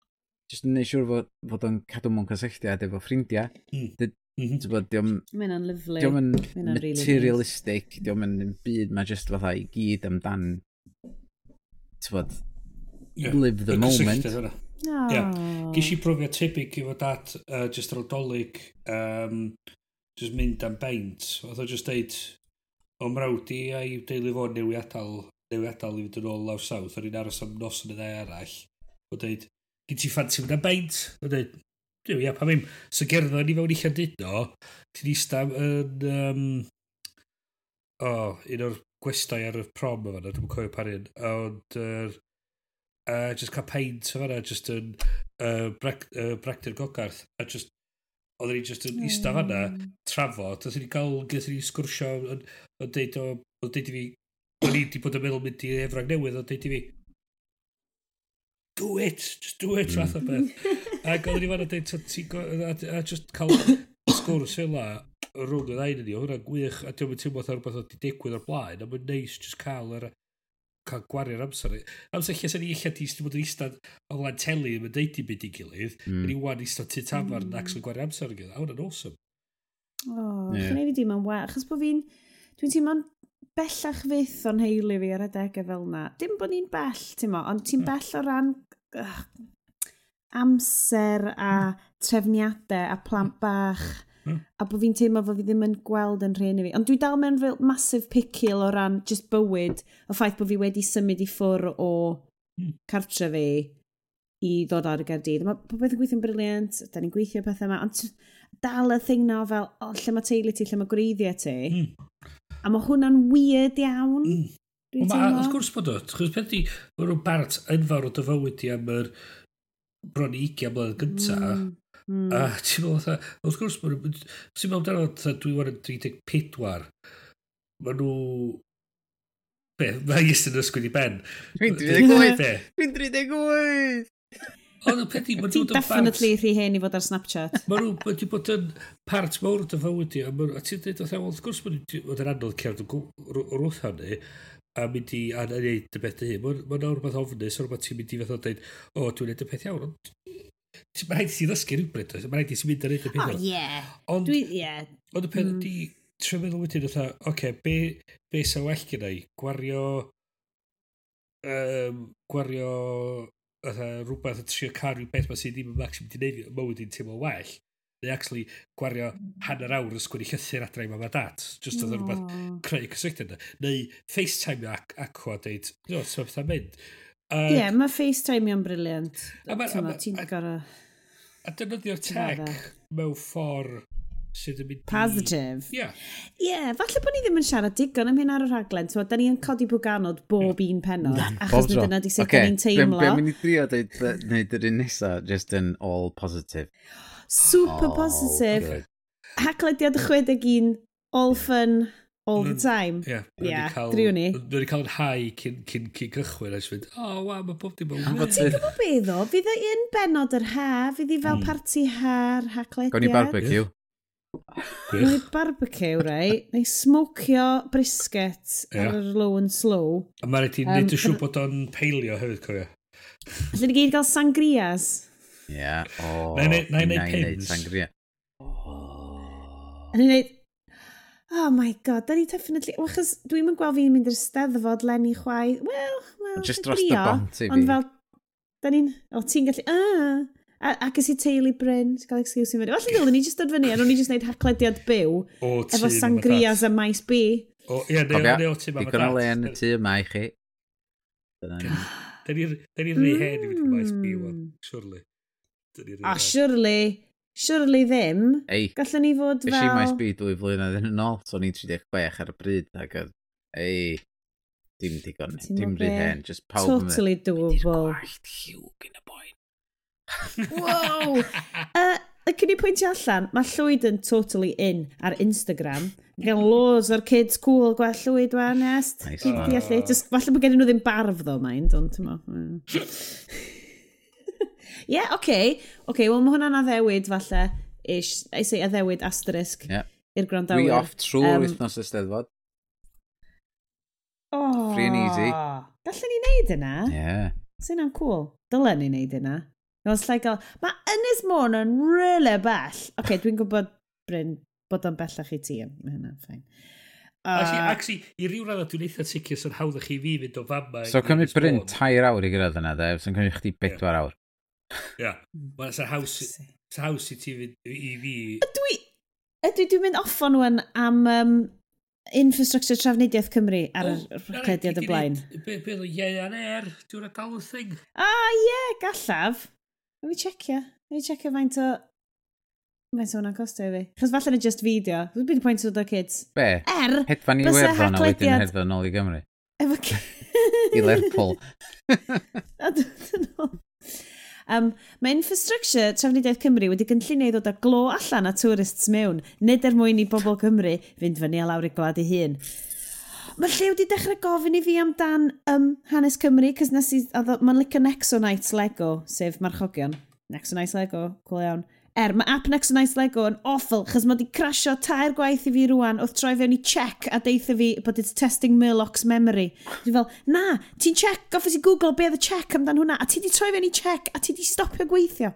just yn neud siŵr fod, fod o'n cadw mewn cysylltiad efo ffrindiau. Mm. Mm -hmm. Diolch yn lyflu. Diolch yn materialistic, really diolch yn byd, mae jyst fatha i gyd amdan, ti'n yeah. live the moment. Oh. Yeah. Ges i brofiad tebyg i fod at uh, just yr odolig, um, just mynd am beint. Oedd o just deud, o mrawd i a i deulu fo newiadol newiadol i fynd yn ôl law sawth, o'n i'n aros am nos yn y ddau arall. O deud, gyd ti ffansi mynd am beint? O deud, Dwi'n ia, pa ddim. So gerddo ni fewn i Llandudno, ti'n istam yn... Um, o, oh, un o'r gwestai ar y prom yma, dwi'n cofio pan un. Ond, er, uh, just cael paint o fanna, just yn uh, brag, uh, bragdyr gogarth. A just, oedden ni just yn mm. fanna, trafod. Oedden ni cael, gyda ni sgwrsio, yn, yn deud o, yn deud i fi, o'n i wedi bod yn meddwl mynd i efrag newydd, o'n deud i fi, do it, just do it, mm. fath o beth. <laughs> Ac oedden ni fan yn dweud, a just cael sgwrs fel la, rhwng y ddain ni, hwnna'n gwych, a diolch yn teimlo fatha rhywbeth oedd wedi digwydd o'r blaen, a mae'n neis just cael yr cael gwario'r amser. Amser lle sy'n ni eich ati, sy'n bod yn eistedd o flan teli, mae'n deud i byd i gilydd, mm. yn i wan eistedd tu tafar mm. ac sy'n gwario'r amser yn gilydd. A hwnna'n awesome. O, oh, yeah. chynnu fi dim yn well, achos bod fi'n, dwi'n teimlo'n bellach fydd o'n heili fi ar adegau fel yna. Dim bod ni'n bell, ti'n mo, ond ti'n mm. bell o ran amser a trefniadau a plant hmm. bach mm. a bod fi'n teimlo fod fi ddim yn gweld yn rhen i fi. Ond dwi dal mewn fel massive picil o ran just bywyd y ffaith bod fi wedi symud i ffwr o hmm. cartre fi i ddod ar y gardydd. Mae popeth yn gweithio'n briliant, da ni'n gweithio pethau yma, ond dal y thing na o fel, o, lle mae teulu ti, lle mae gwreiddiau ti. Mm. A mae hwnna'n weird iawn. Mm. Dwi'n teimlo. Wrth gwrs bod o, wrth peth di, mae rhywun bart enfawr o dyfywyd i am yr bron i 20 mlynedd gynta. Mm. Mm. A ti'n meddwl, fatha, wrth gwrs, ti'n meddwl amdano, fatha, dwi wan yn 34, maen nhw... Be, mae Iestyn yn ysgwyd i ben. Dwi'n 38! Dwi'n 38! Ond y peth i, maen nhw'n definitely rhi hen i fod ar Snapchat. Maen nhw wedi bod yn part mawr o dy fywyd i, a ti'n dweud, wrth gwrs, maen nhw'n anodd cerdd o'r wrth hynny, a mynd i a wneud y beth dy hun. Mae'n ma rhywbeth ofnus, rhywbeth ti'n mynd i fath o dweud, o, dwi'n wneud y peth iawn, ond Mae'n rhaid i ti ddysgu rhywbryd, mae'n rhaid i ti mynd i ar eich pethau. O, ie. Ond, yeah. ond y peth mm. ydi, trwy meddwl wedyn, oedd oce, okay, be, be sa well gyda i? Gwario, um, gwario, oedd rhywbeth yn trio cario beth mae sy'n ddim yn maximum di wneud mywyd i'n teimlo well neu actually gwario hanner awr yn sgwini llythyr adre i mam a dat, just oedd no. rhywbeth creu cyswyddiad yna. Neu FaceTime ac aqua deud, no, know, ti'n meddwl mynd. Ie, uh, mae FaceTime yn briliant. Ti'n gorau... A defnyddio'r tech mewn ffordd sydd yn mynd... Positive. Ie. Yeah. Ie, yeah, falle bod ni ddim yn siarad digon am hyn ar y rhaglen. So, da ni yn codi bwganod bob un penod. Achos nid dyna di sut okay. ni'n teimlo. Be'n mynd i drio dweud, wneud yr un nesaf, just yn all positive super oh, positive. Good. Haglediad 61, all fun, all the mm. time. Ie, yeah, yeah, ni. Nw wedi cael yn hau cyn, cyn, cyn cychwyn, a fynd, o, oh, waw, mae bob dim yn wyth. Ti'n gwybod beth o? Fydd o e un benod yr ha, fydd i fel mm. parti ha'r haglediad. Gawn ni barbecue. Neu barbecue, rai, neu smocio brisket yeah. ar yr low and slow. A mae'n rhaid i um, nid yn siŵr bod o'n peilio hefyd, cofio. Alla ni gyd gael sangrias. Ie. Na i wneud pins. Na i wneud... Oh my god, da ni definitely... Achos dwi'n mynd gweld fi'n mynd i'r steddfod lenni chwai. Wel, wel, Just dros dy bont i fi. Ond fel... Da ni'n... O, ti'n gallu... Ah, ac ys i teulu Bryn, ti'n cael excuse i fyny. Felly ddylwn ni just dod fyny, a nhw'n ni just wneud haglediad byw. O, Efo sangrias a maes B. O, ie, neu o ti mam a dat. le yn y tŷ yma i chi. Dyna ni. Da ni'n rhy hen i fynd i maes B, wel, hmm. surely. A surely, surely ddim. Ei. Gallwn ni fod fel... Ys i maes byd dwy flynedd yn yn ôl, so ni'n 36 ar y bryd, ac oedd, ei, dim digon, dim rhy hen, just pawb yn Totally doable. Gwallt lliw gyn y boen. <laughs> Wow! uh, cyn i pwyntio allan, mae llwyd yn totally in ar Instagram. Gan loads o'r kids cool gwell llwyd wan, est. Nice. Falle bod gen nhw ddim barf ddo, mind, ond ti'n mo. Mm. Ie, yeah, oce. Okay. Oce, okay, wel mae hwnna'n addewid falle, ish, I say addewid asterisk yeah. i'r gwrandawyr. We off trwy'r um, wythnos y steddfod. Oh, Free and easy. Gallen ni wneud yna? Ie. Yeah. Sy'n am cool. Dylen ni wneud yna. Os like gael... Mae Ynys Môn yn really bell. Oce, okay, dwi'n gwybod, Bryn, bod o'n bellach i ti. Mae hynna'n ffain. Uh, actually, i ryw radda dwi'n eitha sicr sy'n hawdd i chi fi fynd o fama. So cymryd Bryn tair awr i gyrraedd yna, dde? Sy'n cymryd chdi bedwar awr. Ia. Hmm, Wel, sa'n haws, sa haws i ti i fi... Dwi... Ydw dwi'n mynd off on wan am um, infrastructure trafnidiaeth Cymru ar oh, rhediad rhagediad y blaen. Be oedd o ieuan air? Dwi'n adal y thing? Ah, ie, yeah, gallaf. Rwy'n checio. Rwy'n checio faint o... Mae'n sôn o'n costio i fi. Chos falle na just fideo. Dwi'n byd y pwynt o kids. Be? Er, hedfan i werddon a wedyn hedfan nôl i Gymru. Efo... I Lerpwl. <laughs> A dyn nhw. Um, mae infrastructure Trafnidiaeth Cymru wedi gynllunio i ddod â glo allan a tourists mewn, nid er mwyn i bobl Cymru fynd fyny a lawr i gwlad ei hun. Mae lle wedi dechrau gofyn i fi amdan um, hanes Cymru, cys nes i, mae'n licio Nexonites Lego, sef marchogion. Nexonites Lego, cool iawn. Er, mae app Next Nice Lego yn awful, chos mae wedi crasio tair gwaith i fi rwan, wrth troi fewn i check a deitha fi bod it's testing Murloc's memory. Dwi'n fel, na, ti'n check, goffes i Google be oedd y check amdan hwnna, a ti di troi fewn i check, a ti di stopio gweithio.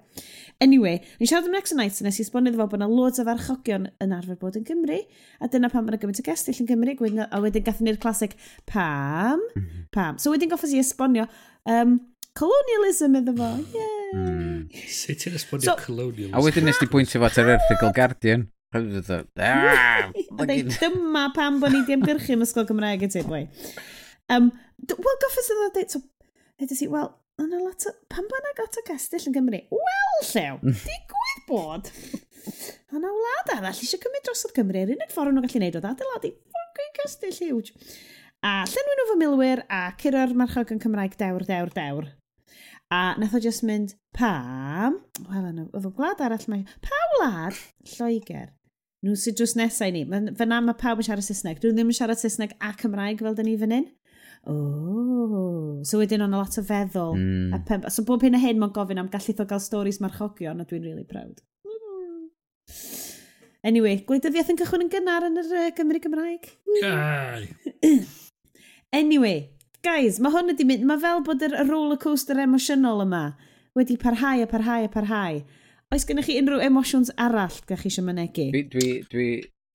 Anyway, ni'n siarad am Next Nights nes i sbonio fo bod yna loads o farchogion yn arfer bod yn Gymru, a dyna pam mae'n gymaint o gestill yn Gymru, a wedyn gathon ni'r clasic, pam, mhm. pam. So wedyn goffes i esbonio, um, colonialism iddo fo, ie. Mm. Sut ti'n esbonio so, colonialism? A wedyn nes ti pwyntio fo at yr erthigol Guardian. Ah, <laughs> dyma pam bod ni di ymgyrchu yn ysgol Gymraeg y ti, boi. Um, Wel, goffers iddo dweud, so, edrych si, wel, yna lot o, pam bod yna got o gastell yn Gymru? Wel, llew, hmm. digwydd bod. A na wlad arall eisiau cymryd drosodd Gymru, yr unig ffordd nhw'n gallu neud o adeiladu. Ffocin castell huge. A llenwyn nhw fy milwyr a curo'r marchog yn Cymraeg dewr, dewr, dewr. A nath o just mynd, pam? Wel, oedd o gwlad arall mae... Pa wlad? Lloegr. Nhw sydd drws nesau ni. Fyna mae pawb yn siarad Saesneg. Dwi ddim yn siarad Saesneg a Cymraeg fel dyn ni fan hyn. Oh. So wedyn o'n a lot o feddwl. Mm. A pen, So bob hyn a hyn mae'n gofyn am gallith o gael storis marchogion a dwi'n really proud. Anyway, gwleidyddiaeth yn cychwyn yn gynnar yn yr uh, Gymru Gymraeg. Anyway, guys, mae hwn wedi mynd, mae fel bod yr roller coaster emosiynol yma wedi parhau a parhau a parhau. Oes gennych chi unrhyw emosiwns arall ga'ch chi eisiau mynegu? Dwi, dwi, dwi,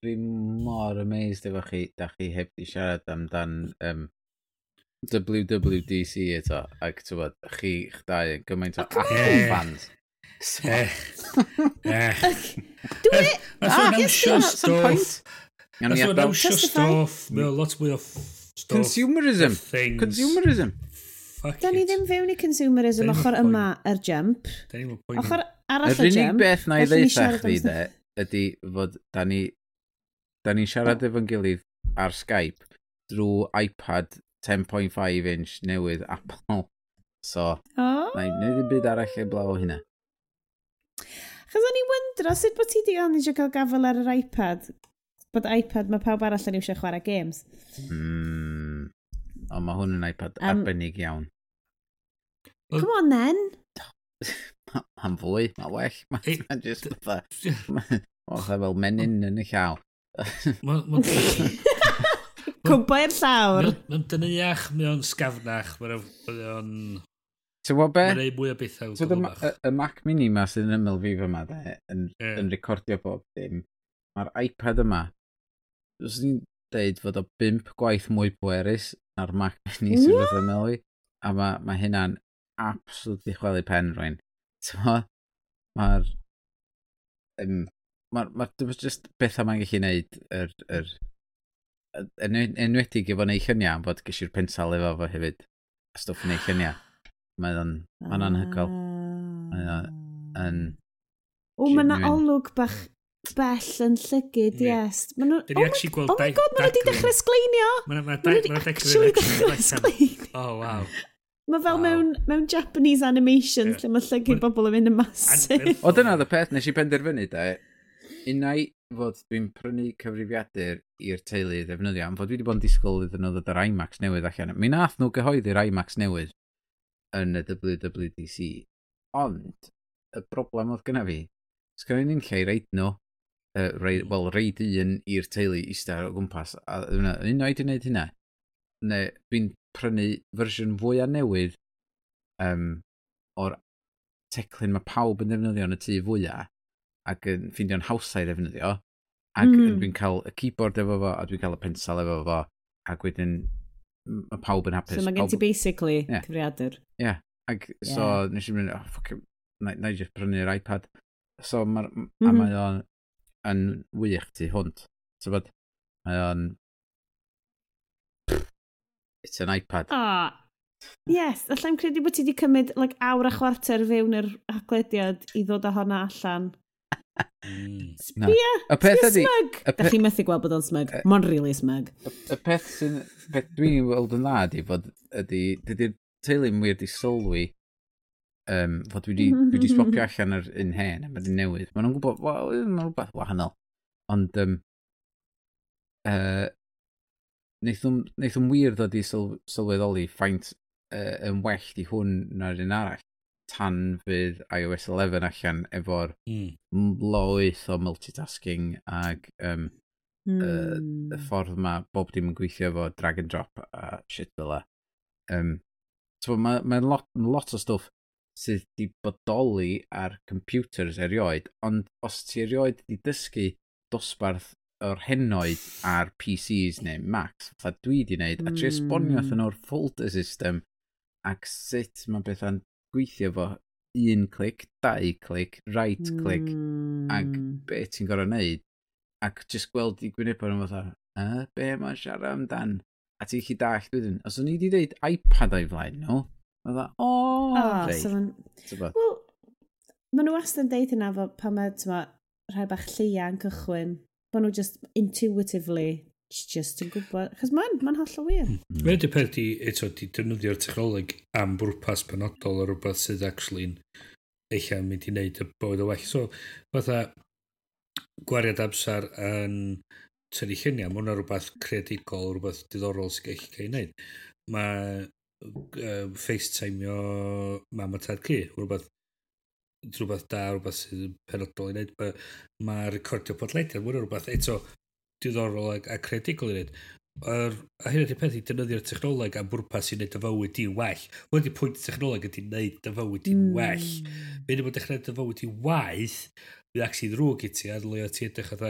dwi mor amazed efo chi, da chi heb di siarad amdan um, WWDC eto, ac ti'n bod, chi chdau yn gymaint o oh, Apple fans. Eh. Eh. eh. <laughs> Dwi... That's ah, yes, that's the point. That's what I'm sure stuff. Mae lot mwy o Stuff. Consumerism. Things. Consumerism. Fuck da ni ddim fewn i consumerism ochr yma yr jump. Ochr arall yr jump. Yr unig beth na i ddeitha chdi de, ydy fod da ni, da ni'n siarad efo'n gilydd ar Skype drwy iPad 10.5 inch newydd Apple. So, oh. na i wneud i byd arall eblaw o hynna. Chos o'n i'n wyndro sut bod ti di gael eisiau cael gafel ar yr iPad? bod iPad, mae pawb arall yn eisiau chwarae games. Mm. O, mae hwn yn iPad um, arbennig iawn. Come on then! <laughs> Mae'n fwy, mae'n well. <laughs> Mae'n just fatha... <laughs> Mae'n fel menyn yn y llaw. Cwmpa i'r llawr. Mae'n dyniach, mae'n sgafnach, mae'n... o'n... Ti'n gwybod be? Mae'n ei mwy o bethau. So y, y Mac Mini yma sydd yn ymyl fi fyma, de, yn, yeah. yn recordio bob dim, mae'r iPad yma os ni'n deud fod o 5 gwaith mwy pwerus na'r Mac Mini yeah. sydd wedi'i meddwl a mae ma hynna'n absolutely chwelu pen rwy'n. Mae'r... Mae'r... Um, Mae'r... Ma, ma, just beth mae'n gallu gwneud yr... yr yn enwedig efo neu lluniau, bod gysi'r pensal efo fo hefyd, a stwff neu lluniau. Mae o'n... Mae'n anhygol. Mae o'n... O, mae yna olwg bach bell yn llygyd, yes. Maen nhw'n... Oh my oh god, maen nhw wedi dechrau sgleinio! Maen nhw wedi actually dechrau sgleinio. Oh, wow. Mae fel wow. mewn, mewn Japanese animations lle mae llygyd bobl yn mynd yn masif. O dyna oedd y peth nes i penderfynu, da. Unai fod dwi'n prynu cyfrifiadur i'r teulu ddefnyddio, am fod dwi wedi bod yn disgwyl iddyn nhw ddod yr IMAX newydd allan. Mi nath nhw gyhoeddi'r IMAX newydd yn y WWDC. Ond, y broblem oedd gyna fi, sgan ni'n lle i reid nhw uh, rei, well, reid un i'r teulu eistedd o gwmpas. A yna, un oed i wneud hynna. Neu, fi'n prynu fersiwn fwy a newydd um, o'r teclyn mae pawb yn defnyddio yn y tŷ fwyaf ac yn ffeindio'n hawsau defnyddio ac mm. dwi'n cael y keyboard efo fo a dwi'n cael y pensel efo fo ac wedyn mae pawb yn hapus. So mae gen ti basically yeah. cyfriadur. Ie, yeah. ac so yeah. nes i'n mynd, oh, ffoc, na, na i just prynu'r iPad. So mae'r mm -hmm. a mm-hmm. mae o'n yn wych ti hwnt. Tybod, mae o'n... It's an iPad. Ah, oh, yes. allai'n credu bod ti wedi cymryd like, awr a chwarter fewn yr haglediad i ddod â honna allan. Mm. Sbia! No. Y peth ydi... Smug! Pe... Da chi methu gweld bod o'n smug. Uh, Mo'n really smug. Y peth sy'n... Beth dwi'n weld yn dda ydi bod... Ydi... Dydy'r teulu'n wir di sylwi um, fod dwi wedi swapio <laughs> allan yr un hen a mae'n newydd. Mae nhw'n gwybod, wel, mae'n rhywbeth wahanol. Ond, um, uh, wnaeth o'n wir ddod i syl, sylweddoli ffaint uh, yn well di hwn na'r un arall tan fydd iOS 11 allan efo'r mm. loeth o multitasking ag um, mm. uh, y hmm. ffordd mae bob dim yn gweithio efo drag and drop a shit fel la. Um, so mae'n ma lot, ma lot o stwff sydd wedi bodoli ar computers erioed, ond os ti erioed wedi dysgu dosbarth o'r henoed ar PCs neu Macs, fatha dwi wedi wneud, a tri esbonio mm. o'r folder system ac sut mae bethau'n gweithio fo un clic, dau clic, right clic, mm. ac be ti'n gorau wneud. Ac jyst gweld i gwynebau nhw fatha, a, be mae'n siarad amdan? A ti'n chi dall wedyn, os o'n i wedi dweud iPad o'i flaen nhw, no? Mae dda, o! Oh, so ma'n... Wel, maen nhw wastad yn deud hynna fo pan mae, tyma, rhai bach lleia yn cychwyn. Maen nhw just intuitively just yn gwybod. Chos mae'n ma holl o wir. Hmm, hmm. Mae'n dy peth di, eto, di defnyddio'r technoleg am bwrpas penodol o rhywbeth sydd actually eich am mynd i wneud y bywyd o well. So, fatha, gwariad amser yn tynnu lluniau, mae hwnna rhywbeth creadigol, rhywbeth diddorol sy'n gallu cael ei wneud. Mae um, FaceTimeio mam a tad cu, rhywbeth rhywbeth da, rhywbeth sydd penodol i wneud. Mae recordio podlediad, mae'n rhywbeth eto diddorol a ac creadigol i wneud. Er, a hyn ydy'r peth i defnyddio'r technoleg am bwrpas i wneud dy fywyd di'n well. Wel di pwynt technoleg ydy wneud dy fywyd di'n mm. well. Fe ddim yn dechrau dy fywyd i waith, fydd ac sy'n rhwg i ti, a ddylai ti edrych oedd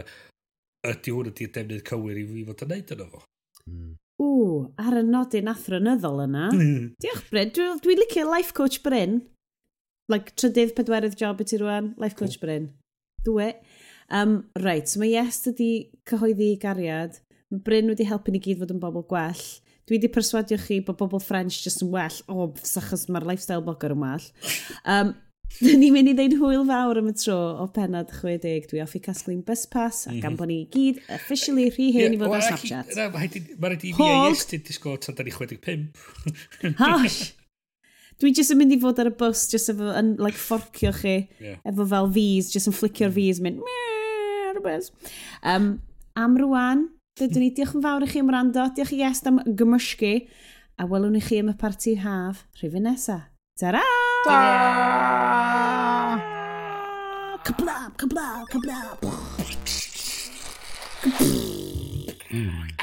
ydy hwn ydy'r defnydd cywir i fi fod yn wneud yno fo. Mm. Ww, ar y nodyn athronyddol yna. Mm. Diolch Bryn, dwi'n dwi licio life coach Bryn. Like, trydydd pedwerydd job i ti rwan, life coach cool. Bryn. Dwi. Um, right, so mae Yes ydi cyhoeddi gariad. Mae Bryn wedi helpu ni gyd fod yn bobl gwell. Dwi wedi perswadio chi bod bobl French just yn well. O, oh, achos mae'r lifestyle blogger yn well. <laughs> Um, <laughs> Dyn ni'n mynd i ddeud hwyl fawr am y tro o penod 60. Dwi off i casglu'n bus pass a gan mhm. bod ni gyd officially rhy hen i fod ar Snapchat. Mae'n rhaid i fi a Iestyn disgo tan da ni 65. <laughs> Hosh! Dwi jyst yn mynd i fod ar y bus, jyst efo, yn, like, fforcio chi, yeah. efo fel fees, jyst yn flicio'r mm. fees, mynd, meh, rhywbeth. Um, am rwan, dydyn ni, diolch yn fawr i chi am rando, diolch i est am gymysgu, a welwn i chi am y parti haf rhywun nesaf. Ta-ra! Come Kablam, kablam, kablam. Mm. Come on!